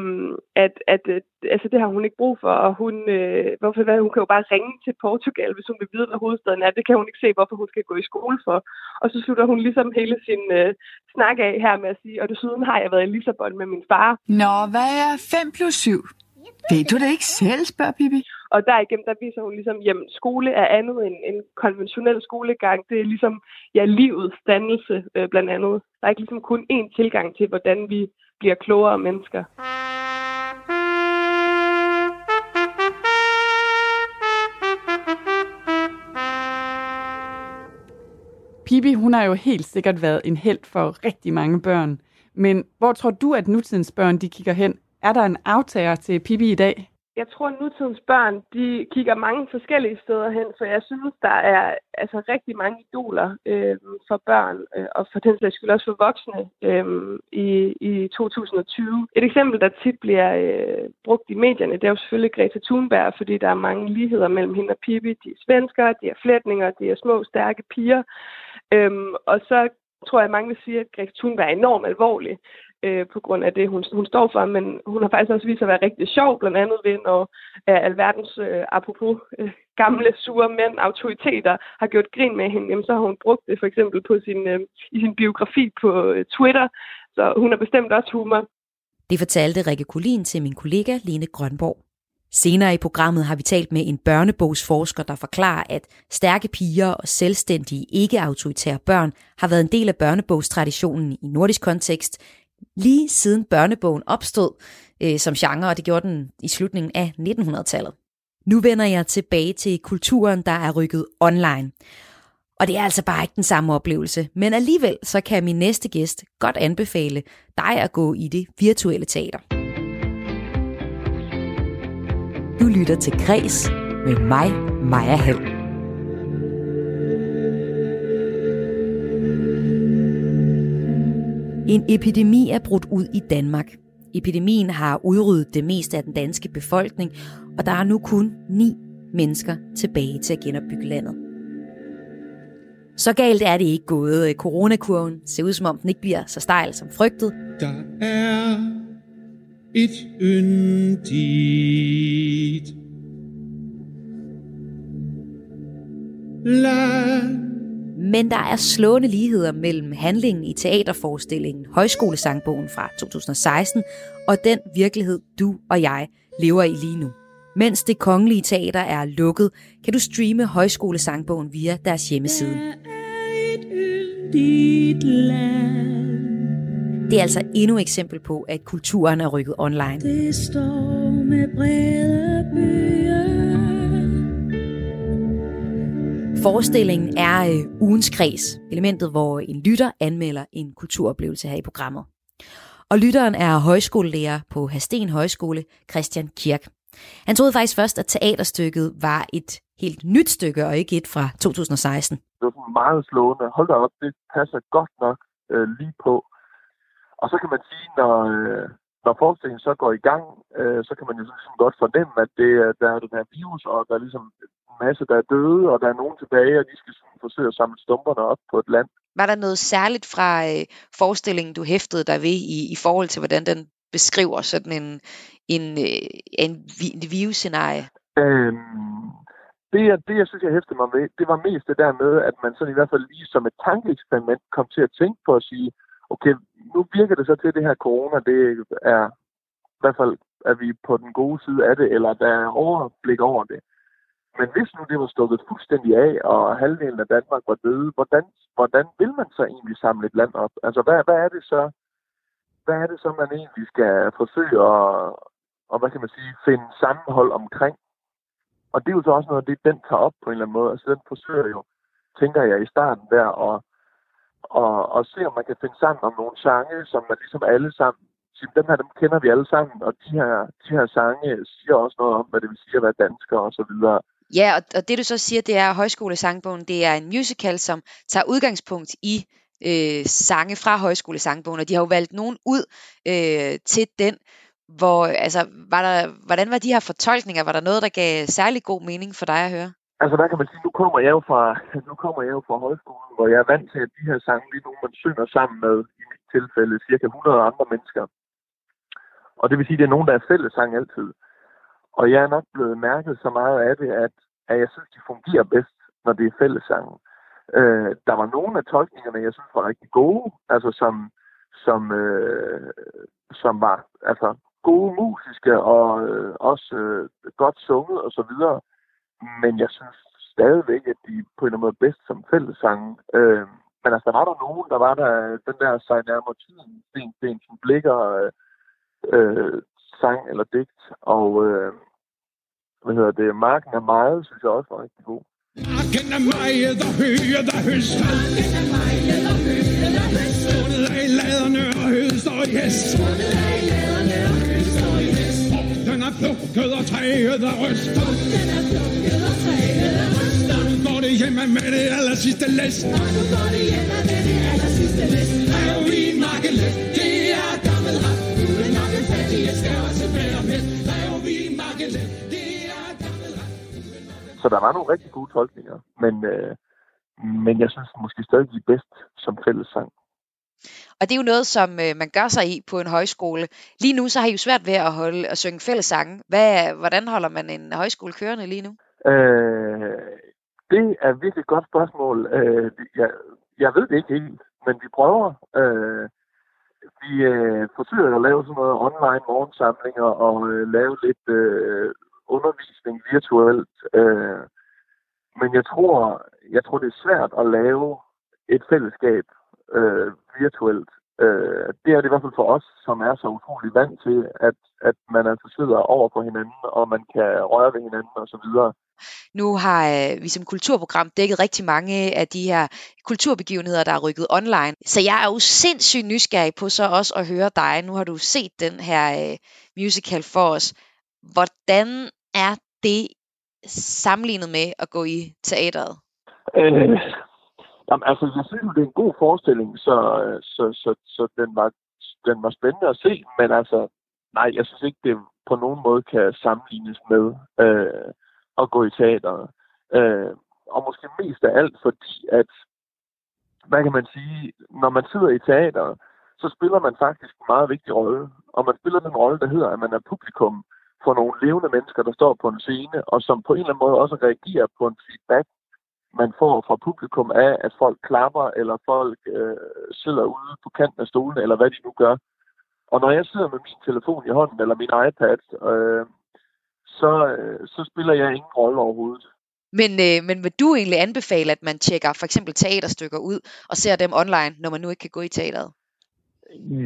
at, at øh, altså, det har hun ikke brug for, og hun, øh, hvorfor, hvad, hun kan jo bare ringe til Portugal, hvis hun vil vide, hvad hovedstaden er. Det kan hun ikke se, hvorfor hun skal gå i skole for. Og så slutter hun ligesom hele sin øh, snak af her med at sige, og desuden har jeg været i Lissabon med min far. Nå, hvad er 5 plus 7? Ved du det ikke selv, spørger Pippi? Og derigennem, der viser hun ligesom, at skole er andet end en konventionel skolegang. Det er ligesom, ja, livets dannelse øh, blandt andet. Der er ikke ligesom kun én tilgang til, hvordan vi bliver klogere mennesker. Pippi, hun har jo helt sikkert været en held for rigtig mange børn. Men hvor tror du, at nutidens børn de kigger hen? Er der en aftager til Pippi i dag? jeg tror, at nutidens børn, de kigger mange forskellige steder hen, for jeg synes, der er altså rigtig mange idoler øh, for børn, øh, og for den sags skyld også for voksne øh, i, i 2020. Et eksempel, der tit bliver øh, brugt i medierne, det er jo selvfølgelig Greta Thunberg, fordi der er mange ligheder mellem hende og Pippi. De er svenskere, de er flætninger, de er små, stærke piger. Øh, og så tror jeg, at mange vil sige, at Greta Thunberg er enormt alvorlig øh, på grund af det, hun, hun står for, men hun har faktisk også vist sig at være rigtig sjov, blandt andet ved, når øh, alverdens, øh, apropos øh, gamle, sure mænd, autoriteter, har gjort grin med hende, jamen, så har hun brugt det for eksempel på sin, øh, i sin biografi på øh, Twitter, så hun har bestemt også humor. Det fortalte Rikke Kulin til min kollega Lene Grønborg. Senere i programmet har vi talt med en børnebogsforsker, der forklarer, at stærke piger og selvstændige ikke-autoritære børn har været en del af børnebogstraditionen i nordisk kontekst lige siden børnebogen opstod øh, som genre, og det gjorde den i slutningen af 1900-tallet. Nu vender jeg tilbage til kulturen, der er rykket online. Og det er altså bare ikke den samme oplevelse, men alligevel så kan min næste gæst godt anbefale dig at gå i det virtuelle teater. Du lytter til Græs med mig, Maja Hall. En epidemi er brudt ud i Danmark. Epidemien har udryddet det meste af den danske befolkning, og der er nu kun ni mennesker tilbage til at genopbygge landet. Så galt er det ikke gået. Coronakurven ser ud som om den ikke bliver så stejl som frygtet. Der er et yndigt land men der er slående ligheder mellem handlingen i teaterforestillingen Højskolesangbogen fra 2016 og den virkelighed, du og jeg lever i lige nu. Mens det kongelige teater er lukket, kan du streame Højskolesangbogen via deres hjemmeside. Det er altså endnu et eksempel på, at kulturen er rykket online. Det står med brede byer Forestillingen er øh, ugens kreds, elementet hvor en lytter anmelder en kulturoplevelse her i programmet. Og lytteren er højskolelærer på Hasten Højskole, Christian Kirk. Han troede faktisk først, at teaterstykket var et helt nyt stykke, og ikke et fra 2016. Det var sådan meget slående. Hold da op, det passer godt nok øh, lige på. Og så kan man sige, når, øh, når forestillingen så går i gang, øh, så kan man jo sådan godt fornemme, at det, der er den her virus, og der er ligesom masse, der er døde, og der er nogen tilbage, og de skal forsøge at samle stumperne op på et land. Var der noget særligt fra øh, forestillingen, du hæftede dig ved i, i forhold til, hvordan den beskriver sådan en, en, øh, en, en virusscenarie? Øhm, det, jeg, det, jeg synes, jeg hæftede mig ved, det var mest det der med, at man sådan i hvert fald lige som et tankeeksperiment kom til at tænke på at sige, okay, nu virker det så til, at det her corona, det er i hvert fald, at vi på den gode side af det, eller der er overblik over det. Men hvis nu det var stukket fuldstændig af, og halvdelen af Danmark var døde, hvordan, hvordan vil man så egentlig samle et land op? Altså, hvad, hvad er det så, hvad er det så, man egentlig skal forsøge at, og hvad kan man sige, finde sammenhold omkring? Og det er jo så også noget det, den tager op på en eller anden måde. Altså, den forsøger jo, tænker jeg i starten der, at, og, og se, om man kan finde sammen om nogle sange, som man ligesom alle sammen sige, dem her, dem kender vi alle sammen, og de her, de her sange siger også noget om, hvad det vil sige at være dansker og så videre. Ja, og, og det du så siger, det er, at Højskolesangbogen, det er en musical, som tager udgangspunkt i øh, sange fra Højskolesangbogen, og de har jo valgt nogen ud øh, til den, hvor, altså, var der, hvordan var de her fortolkninger? Var der noget, der gav særlig god mening for dig at høre? Altså, der kan man sige, nu kommer jeg jo fra, nu kommer jeg jo fra højskolen, hvor jeg er vant til, at de her sange lige nu, man synger sammen med, i mit tilfælde, cirka 100 andre mennesker. Og det vil sige, at det er nogen, der er fællesang altid. Og jeg er nok blevet mærket så meget af det, at, at jeg synes, de fungerer bedst, når det er fællesang. Øh, der var nogle af tolkningerne, jeg synes var rigtig gode, altså som, som, øh, som var altså, gode musiske og øh, også øh, godt sunget og så videre. Men jeg synes stadigvæk, at de på en eller anden måde bedst som fællesang. Øh, men altså, der var der nogen, der var der den der sig nærmere tiden, Sten Stensen Blikker, øh, øh, sang eller digt, og øh, hvad hedder det, Marken er meget, synes jeg også var rigtig god. Marken er meget og høje, der høster. Marken er meget og høje, der høster. Skålet af laderne og høster hest. Skålet af laderne den og træet der ryster. Den er plukket og træet ryster. Nu går det hjemme med det aller sidste læs. Og nu går det hjemme med det aller sidste læs. Er jo det er gammel ret. Uden nok en skal også være med. Det er gammel ret. Så der var nogle rigtig gode tolkninger, men, øh, men jeg synes måske stadig, de er bedst som fællessang. Og det er jo noget, som øh, man gør sig i på en højskole. Lige nu så har I jo svært ved at holde at synge fælles sange. Hvad, hvordan holder man en højskole kørende lige nu? Øh, det er virkelig et godt spørgsmål. Øh, jeg, jeg ved det ikke helt, men vi prøver. Øh, vi øh, forsøger at lave sådan noget online morgensamlinger og øh, lave lidt øh, undervisning virtuelt. Øh, men jeg tror, jeg tror, det er svært at lave et fællesskab øh, virtuelt. Øh, det er det i hvert fald for os, som er så utrolig vant til, at, at man altså sidder over for hinanden, og man kan røre ved hinanden osv. Nu har øh, vi som kulturprogram dækket rigtig mange af de her kulturbegivenheder, der er rykket online. Så jeg er jo sindssygt nysgerrig på så også at høre dig. Nu har du set den her øh, musical for os. Hvordan er det sammenlignet med at gå i teateret? Øh, jamen, altså, jeg synes jo, det er en god forestilling, så, så, så, så den, var, den var spændende at se, men altså, nej, jeg synes ikke, det på nogen måde kan sammenlignes med øh, at gå i teateret. Øh, og måske mest af alt, fordi at, hvad kan man sige, når man sidder i teateret, så spiller man faktisk en meget vigtig rolle. Og man spiller den rolle, der hedder, at man er publikum for nogle levende mennesker, der står på en scene, og som på en eller anden måde også reagerer på en feedback, man får fra publikum af, at folk klapper, eller folk øh, sidder ude på kanten af stolen, eller hvad de nu gør. Og når jeg sidder med min telefon i hånden, eller min iPad, øh, så, øh, så spiller jeg ingen rolle overhovedet. Men, øh, men vil du egentlig anbefale, at man tjekker for eksempel teaterstykker ud og ser dem online, når man nu ikke kan gå i teateret?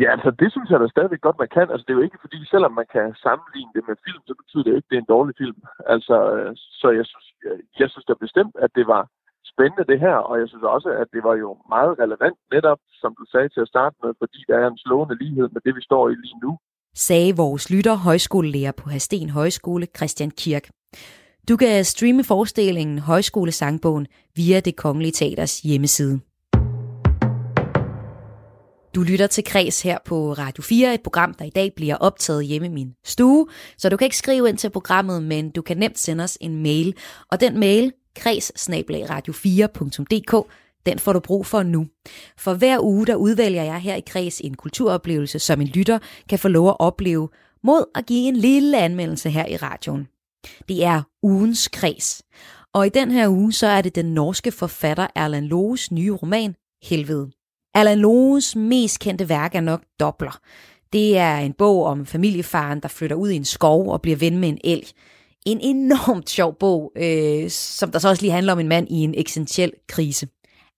Ja, altså det synes jeg da stadigvæk godt, man kan. Altså det er jo ikke fordi, selvom man kan sammenligne det med film, så betyder det jo ikke, at det er en dårlig film. Altså, øh, så jeg synes, jeg, jeg synes da bestemt, at det var spændende det her, og jeg synes også, at det var jo meget relevant netop, som du sagde til at starte med, fordi der er en slående lighed med det, vi står i lige nu. Sagde vores lytter, højskolelærer på Hasten Højskole, Christian Kirk. Du kan streame forestillingen Højskolesangbogen via det Kongelige Teaters hjemmeside. Du lytter til Kres her på Radio 4, et program, der i dag bliver optaget hjemme i min stue. Så du kan ikke skrive ind til programmet, men du kan nemt sende os en mail. Og den mail, kreds radio4.dk, den får du brug for nu. For hver uge, der udvælger jeg her i Kreds en kulturoplevelse, som en lytter kan få lov at opleve, mod at give en lille anmeldelse her i radioen. Det er ugens kreds. Og i den her uge, så er det den norske forfatter Erland Loes nye roman, Helvede. Alan Loes mest kendte værk er nok Dobler. Det er en bog om familiefaren, der flytter ud i en skov og bliver ven med en elg. En enormt sjov bog, øh, som der så også lige handler om en mand i en eksistentiel krise.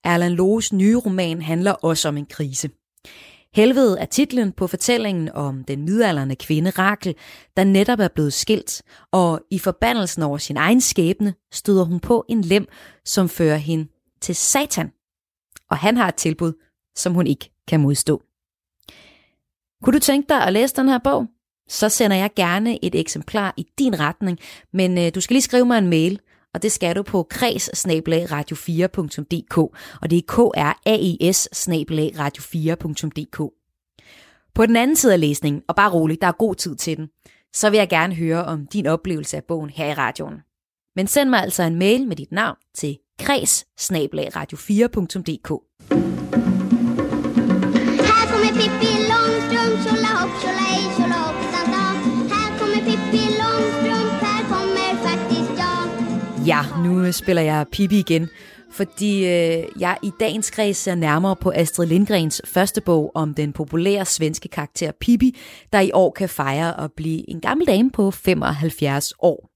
Erland Loes nye roman handler også om en krise. Helvede er titlen på fortællingen om den midalderne kvinde Rakel, der netop er blevet skilt, og i forbandelsen over sin egen skæbne støder hun på en lem, som fører hende til Satan. Og han har et tilbud, som hun ikke kan modstå. Kunne du tænke dig at læse den her bog? Så sender jeg gerne et eksemplar i din retning, men øh, du skal lige skrive mig en mail, og det skal du på kreds radio 4dk og det er k-r-a-e-s-radio4.dk. På den anden side af læsningen, og bare rolig, der er god tid til den, så vil jeg gerne høre om din oplevelse af bogen her i radioen. Men send mig altså en mail med dit navn til kreds radio 4dk tjolahopp, tjolahej, tjolahoppsan sa. Här kommer Pippi Långstrump, här kommer faktiskt jag. Ja, nu spiller jeg Pippi igen, fordi øh, jeg i dagens kreds ser nærmere på Astrid Lindgrens første bog om den populære svenske karakter Pippi, der i år kan fejre at blive en gammel dame på 75 år.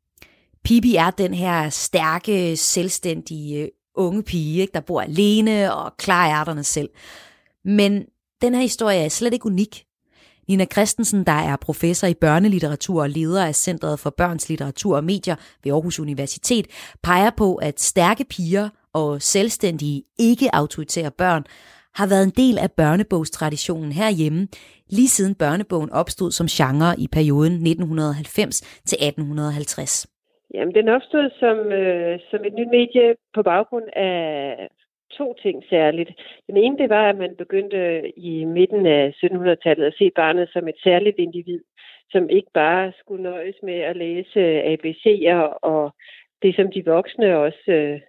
Pippi er den her stærke, selvstændige øh, unge pige, ikke, der bor alene og klarer ærterne selv. Men den her historie er slet ikke unik. Nina Christensen, der er professor i børnelitteratur og leder af Centret for Børns Litteratur og Medier ved Aarhus Universitet, peger på, at stærke piger og selvstændige, ikke-autoritære børn har været en del af børnebogstraditionen herhjemme, lige siden børnebogen opstod som genre i perioden 1990 til 1850. Jamen, den opstod som, øh, som et nyt medie på baggrund af to ting særligt. Den ene, det var, at man begyndte i midten af 1700-tallet at se barnet som et særligt individ, som ikke bare skulle nøjes med at læse ABC'er og det, som de voksne også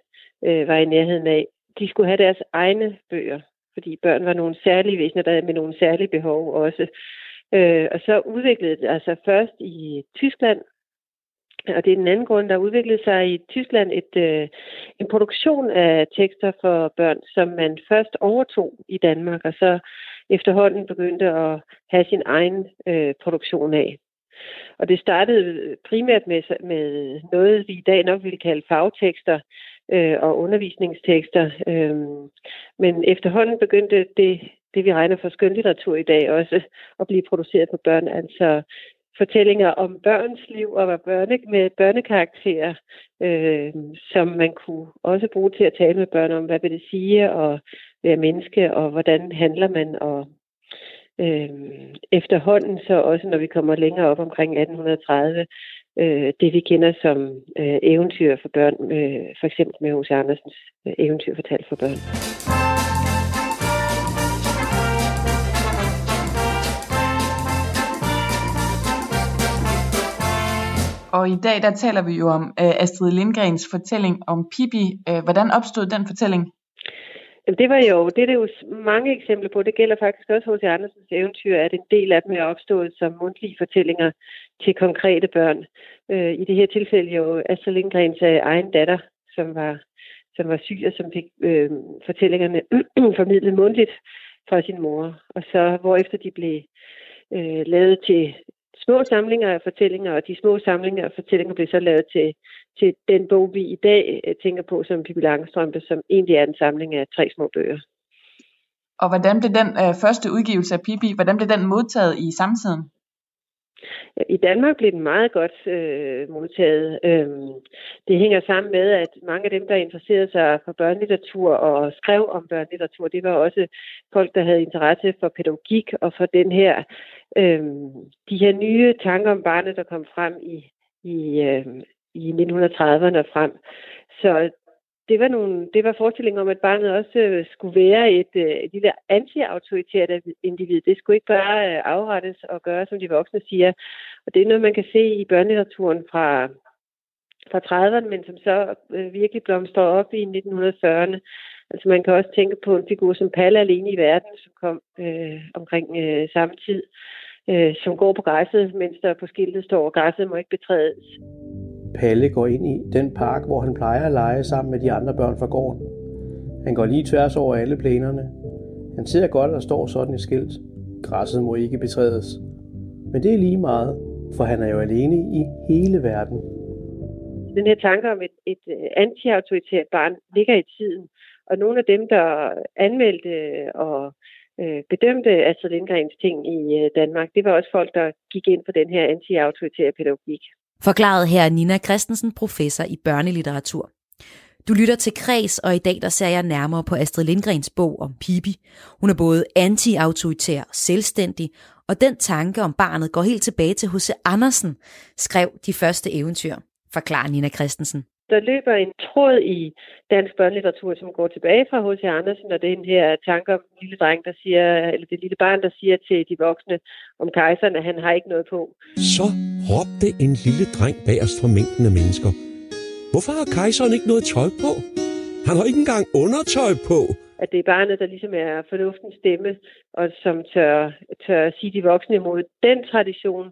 øh, var i nærheden af. De skulle have deres egne bøger, fordi børn var nogle særlige væsener, der med nogle særlige behov også. Øh, og så udviklede det altså først i Tyskland, og det er den anden grund, der udviklede sig i Tyskland et, øh, en produktion af tekster for børn, som man først overtog i Danmark, og så efterhånden begyndte at have sin egen øh, produktion af. Og det startede primært med, med noget, vi i dag nok ville kalde fagtekster øh, og undervisningstekster. Øh, men efterhånden begyndte det, det, vi regner for skønlitteratur i dag, også at blive produceret på børn. Altså fortællinger om børns liv og var børne, med børnekarakterer, øh, som man kunne også bruge til at tale med børn om, hvad vil det sige at være menneske, og hvordan handler man, og øh, efterhånden så også, når vi kommer længere op omkring 1830, øh, det vi kender som øh, eventyr for børn, øh, for eksempel med H.C. Andersens øh, eventyr fortalt for børn. Og i dag der taler vi jo om øh, Astrid Lindgrens fortælling om Pippi. Øh, hvordan opstod den fortælling? Jamen, det var jo, det er det jo mange eksempler på. Det gælder faktisk også hos Andersens eventyr, at en del af dem er opstået som mundtlige fortællinger til konkrete børn. Øh, I det her tilfælde jo Astrid Lindgrens øh, egen datter, som var, som var syg og som fik øh, fortællingerne formidlet mundtligt fra sin mor. Og så hvorefter de blev øh, lavet til små samlinger af fortællinger, og de små samlinger af fortællinger blev så lavet til, til den bog, vi i dag øh, tænker på som Pippi Langstrømpe, som egentlig er en samling af tre små bøger. Og hvordan blev den øh, første udgivelse af Pippi, hvordan blev den modtaget i samtiden? I Danmark blev den meget godt øh, modtaget. Øhm, det hænger sammen med, at mange af dem, der interesserede sig for børnelitteratur og skrev om børnelitteratur, det var også folk, der havde interesse for pædagogik og for den her, øh, de her nye tanker om barnet, der kom frem i, i, øh, i 1930'erne og frem. Så det var, nogle, det var forestillingen om, at barnet også øh, skulle være et, øh, et lille anti-autoritært individ. Det skulle ikke bare øh, afrettes og gøre, som de voksne siger. Og det er noget, man kan se i børnelitteraturen fra, fra 30'erne, men som så øh, virkelig blomstrer op i 1940'erne, Altså man kan også tænke på en figur som Palle alene i verden, som kom øh, omkring øh, samme tid, øh, som går på græsset, mens der på skiltet står, græsset må ikke betrædes. Palle går ind i den park, hvor han plejer at lege sammen med de andre børn fra gården. Han går lige tværs over alle plænerne. Han ser godt, at der står sådan et skilt. Græsset må ikke betrædes. Men det er lige meget, for han er jo alene i hele verden. Den her tanke om et, et øh, anti-autoritært barn ligger i tiden, og nogle af dem, der anmeldte og øh, bedømte Astrid Lindgrens ting i øh, Danmark, det var også folk, der gik ind for den her anti-autoritære pædagogik. Forklaret her Nina Christensen, professor i børnelitteratur. Du lytter til Kres, og i dag der ser jeg nærmere på Astrid Lindgrens bog om Pippi. Hun er både anti-autoritær, selvstændig, og den tanke om barnet går helt tilbage til H.C. Andersen, skrev de første eventyr, forklarer Nina Christensen. Der løber en tråd i dansk børnelitteratur, som går tilbage fra H.C. Andersen, og det er den her tanke om den lille dreng, der siger, eller det lille barn, der siger til de voksne om kejseren, at han har ikke noget på. Så råbte en lille dreng bagerst fra mængden af mennesker. Hvorfor har kejseren ikke noget tøj på? Han har ikke engang undertøj på. At det er barnet, der ligesom er fornuftens stemme, og som tør, tør sige de voksne imod den tradition,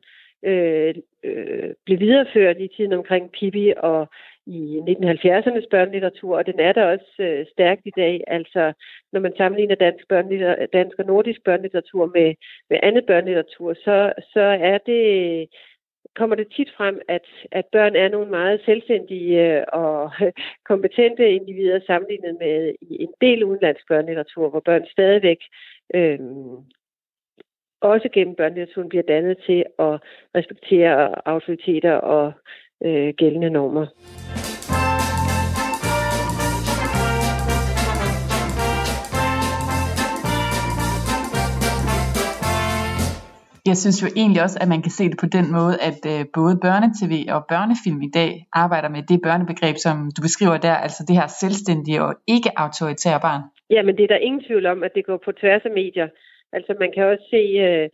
øh, øh, blev videreført i tiden omkring Pippi og i 1970'ernes børnelitteratur, og den er der også øh, stærkt i dag. Altså, når man sammenligner dansk, dansk og nordisk børnelitteratur med, med andet børnelitteratur, så, så er det kommer det tit frem, at, at børn er nogle meget selvstændige øh, og kompetente individer sammenlignet med en del udenlandsk børnelitteratur, hvor børn stadigvæk øh, også gennem børnelitteraturen bliver dannet til at respektere autoriteter og øh, gældende normer. Jeg synes jo egentlig også, at man kan se det på den måde, at øh, både børnetv og børnefilm i dag arbejder med det børnebegreb, som du beskriver der, altså det her selvstændige og ikke autoritære barn. Ja, men det er der ingen tvivl om, at det går på tværs af medier. Altså man kan også se, øh,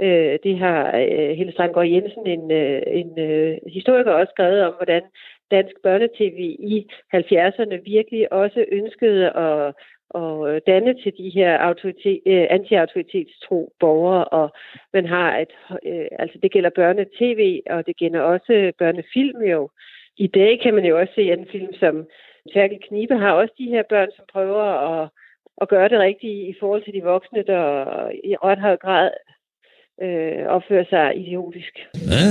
øh, det har øh, Helle Strandgaard Jensen, en, øh, en øh, historiker, også skrevet om, hvordan dansk børnetv i 70'erne virkelig også ønskede at, at danne til de her autoritet, øh, anti-autoritetstro borgere, og man har et, øh, altså det gælder børnetv, og det gælder også børnefilm jo. I dag kan man jo også se en film som Terkel Knibe har også de her børn, som prøver at, at gøre det rigtige i forhold til de voksne, der i ret høj grad øh, opfører sig idiotisk. Ja.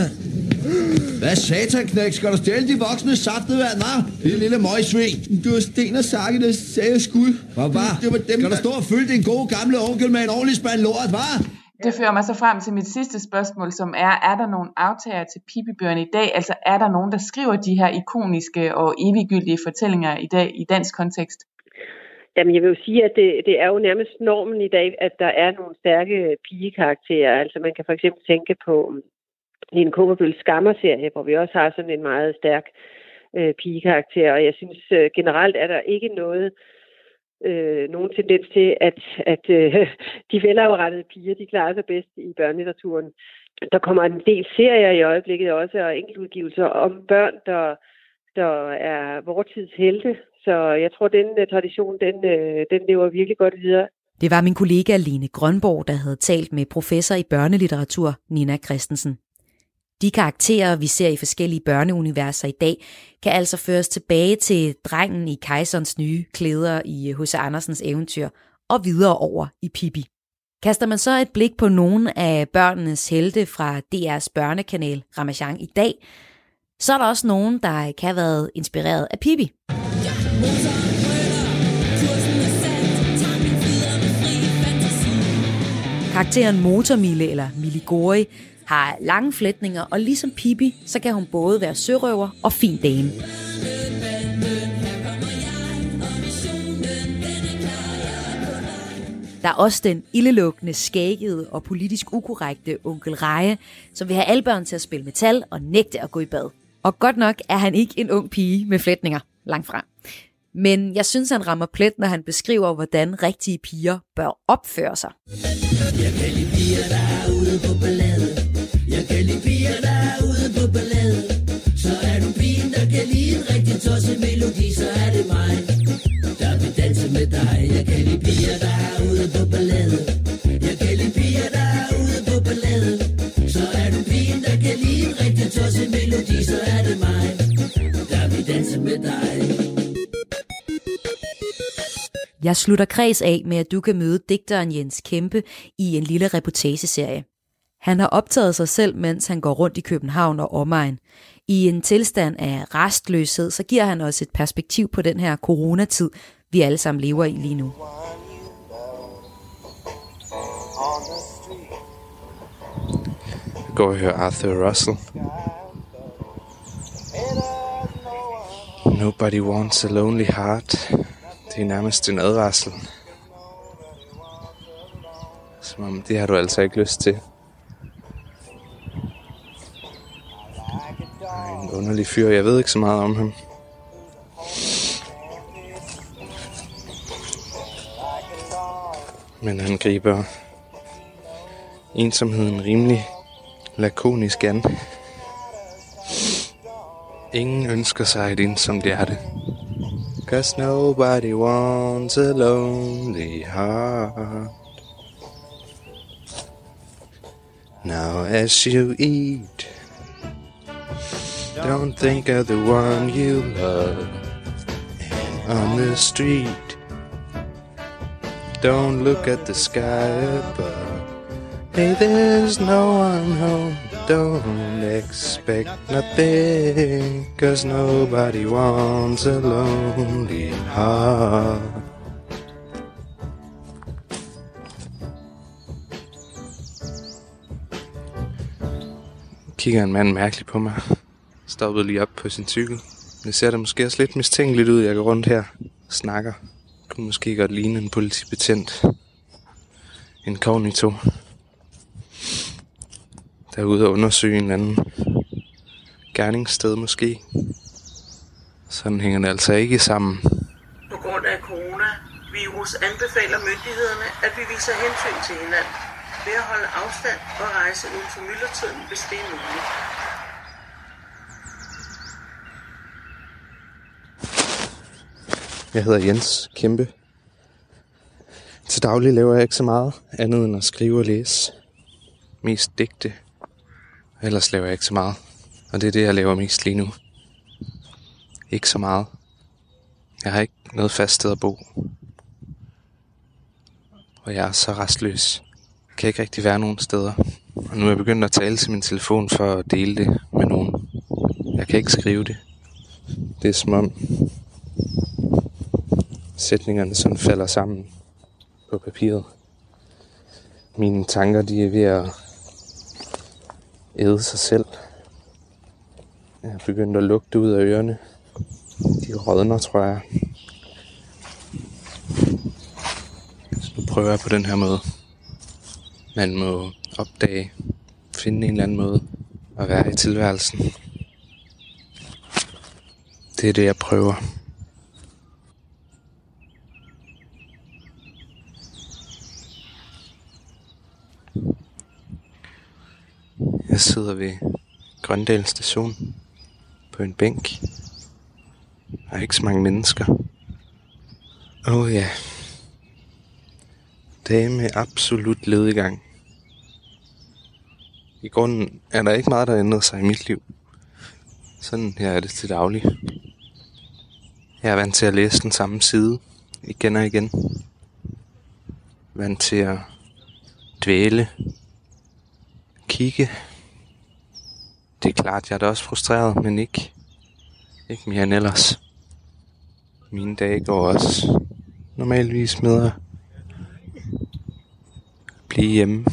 Hvad satan, knæk? Skal du stjæle de voksne saftevand, hva'? Det lille møgsvin. Du var Sten og Sakke, der sagde, jeg skulle. Hvad var? Det var dem, Skal du stå og fylde din gode gamle onkel med en ordentlig spand lort, hva'? Det fører mig så frem til mit sidste spørgsmål, som er, er der nogle aftager til pipibøgerne i dag? Altså er der nogen, der skriver de her ikoniske og eviggyldige fortællinger i dag i dansk kontekst? Jamen, jeg vil jo sige, at det, det er jo nærmest normen i dag, at der er nogle stærke pigekarakterer. Altså, man kan for eksempel tænke på mm, en Kåberbøls skammerserie, hvor vi også har sådan en meget stærk øh, pigekarakter. Og jeg synes øh, generelt er der ikke noget, øh, nogen tendens til, at, at øh, de velafrettede piger, de klarer sig bedst i børnelitteraturen. Der kommer en del serier i øjeblikket også, og enkeltudgivelser om børn, der, der er vortids helte. Så jeg tror, den øh, tradition, den, øh, den lever virkelig godt videre. Det var min kollega Lene Grønborg, der havde talt med professor i børnelitteratur Nina Christensen. De karakterer, vi ser i forskellige børneuniverser i dag, kan altså føres tilbage til drengen i kejserens nye klæder i øh, H.C. Andersens eventyr og videre over i Pippi. Kaster man så et blik på nogle af børnenes helte fra DR's børnekanal Ramachan i dag, så er der også nogen, der kan have været inspireret af Pippi. Karakteren Motormille eller Miligori har lange flætninger, og ligesom Pippi, så kan hun både være sørøver og fin dame. Der er også den ildelukkende, skæggede og politisk ukorrekte onkel Reje, som vil have alle børn til at spille metal og nægte at gå i bad. Og godt nok er han ikke en ung pige med flætninger, langt fra. Men jeg synes, han rammer plet, når han beskriver, hvordan rigtige piger bør opføre sig. Jeg kan lide piger, der er ude på ballade. Jeg kan lide piger, der er ude på ballade. Så er du pigen, der kan lide en rigtig tosset melodi, så er det mig, Jeg slutter kreds af med, at du kan møde digteren Jens Kæmpe i en lille reportageserie. Han har optaget sig selv, mens han går rundt i København og omegn. I en tilstand af restløshed, så giver han os et perspektiv på den her coronatid, vi alle sammen lever i lige nu. Jeg går og hører Arthur Russell. Nobody wants a lonely heart. Det er nærmest en advarsel. Som om, det har du altså ikke lyst til. En underlig fyr, jeg ved ikke så meget om ham. Men han griber ensomheden rimelig lakonisk an. Ingen ønsker sig et ensomt hjerte. Cause nobody wants a lonely heart. Now as you eat, don't think of the one you love. On the street, don't look at the sky above. Hey, there's no one home. Don't expect nothing, cause nobody wants a lonely heart. Kigger en mand mærkeligt på mig. Stoppede lige op på sin cykel. Det ser da måske også lidt mistænkeligt ud, jeg går rundt her og snakker. Kunne måske godt ligne en politibetjent. En kognito er ude og undersøge en anden gerningssted måske. Sådan hænger det altså ikke sammen. På grund af coronavirus anbefaler myndighederne, at vi viser hensyn til hinanden ved at holde afstand og rejse uden for myldretiden, hvis det er muligt. Jeg hedder Jens Kæmpe. Til daglig laver jeg ikke så meget andet end at skrive og læse. Mest digte Ellers laver jeg ikke så meget. Og det er det, jeg laver mest lige nu. Ikke så meget. Jeg har ikke noget fast sted at bo. Og jeg er så restløs. Jeg kan ikke rigtig være nogen steder. Og nu er jeg begyndt at tale til min telefon for at dele det med nogen. Jeg kan ikke skrive det. Det er som om sætningerne sådan falder sammen på papiret. Mine tanker, de er ved at æde sig selv. Jeg er begyndt at lugte ud af ørerne. De rådner, tror jeg. Så nu prøver jeg på den her måde. Man må opdage, finde en eller anden måde at være i tilværelsen. Det er det, jeg prøver. Jeg sidder ved Grøndal station på en bænk. Der er ikke så mange mennesker. Åh oh, ja. Dage med absolut ledegang. I grunden er der ikke meget, der ændrer sig i mit liv. Sådan her er det til daglig. Jeg er vant til at læse den samme side igen og igen. Vant til at dvæle, kigge. Det er klart, jeg er da også frustreret, men ikke, ikke mere end ellers. Mine dage går også normalvis med at blive hjemme.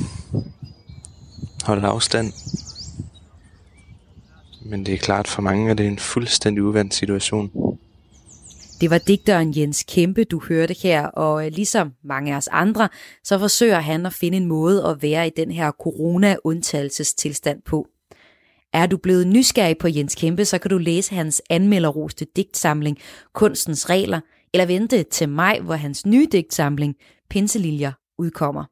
Holde afstand. Men det er klart for mange, at det er en fuldstændig uvandt situation. Det var digteren Jens Kæmpe, du hørte her, og øh, ligesom mange af os andre, så forsøger han at finde en måde at være i den her corona-undtagelsestilstand på. Er du blevet nysgerrig på Jens Kæmpe, så kan du læse hans anmelderroste digtsamling Kunstens Regler, eller vente til maj, hvor hans nye digtsamling Pinseliljer udkommer.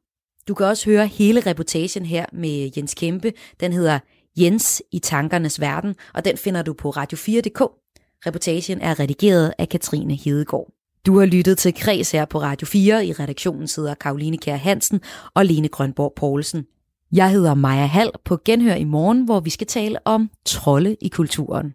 Du kan også høre hele reportagen her med Jens Kæmpe. Den hedder Jens i tankernes verden, og den finder du på radio4.dk. Reportagen er redigeret af Katrine Hedegaard. Du har lyttet til Kreds her på Radio 4. I redaktionen sidder Karoline Kær Hansen og Lene Grønborg Poulsen. Jeg hedder Maja Hall på Genhør i morgen, hvor vi skal tale om trolde i kulturen.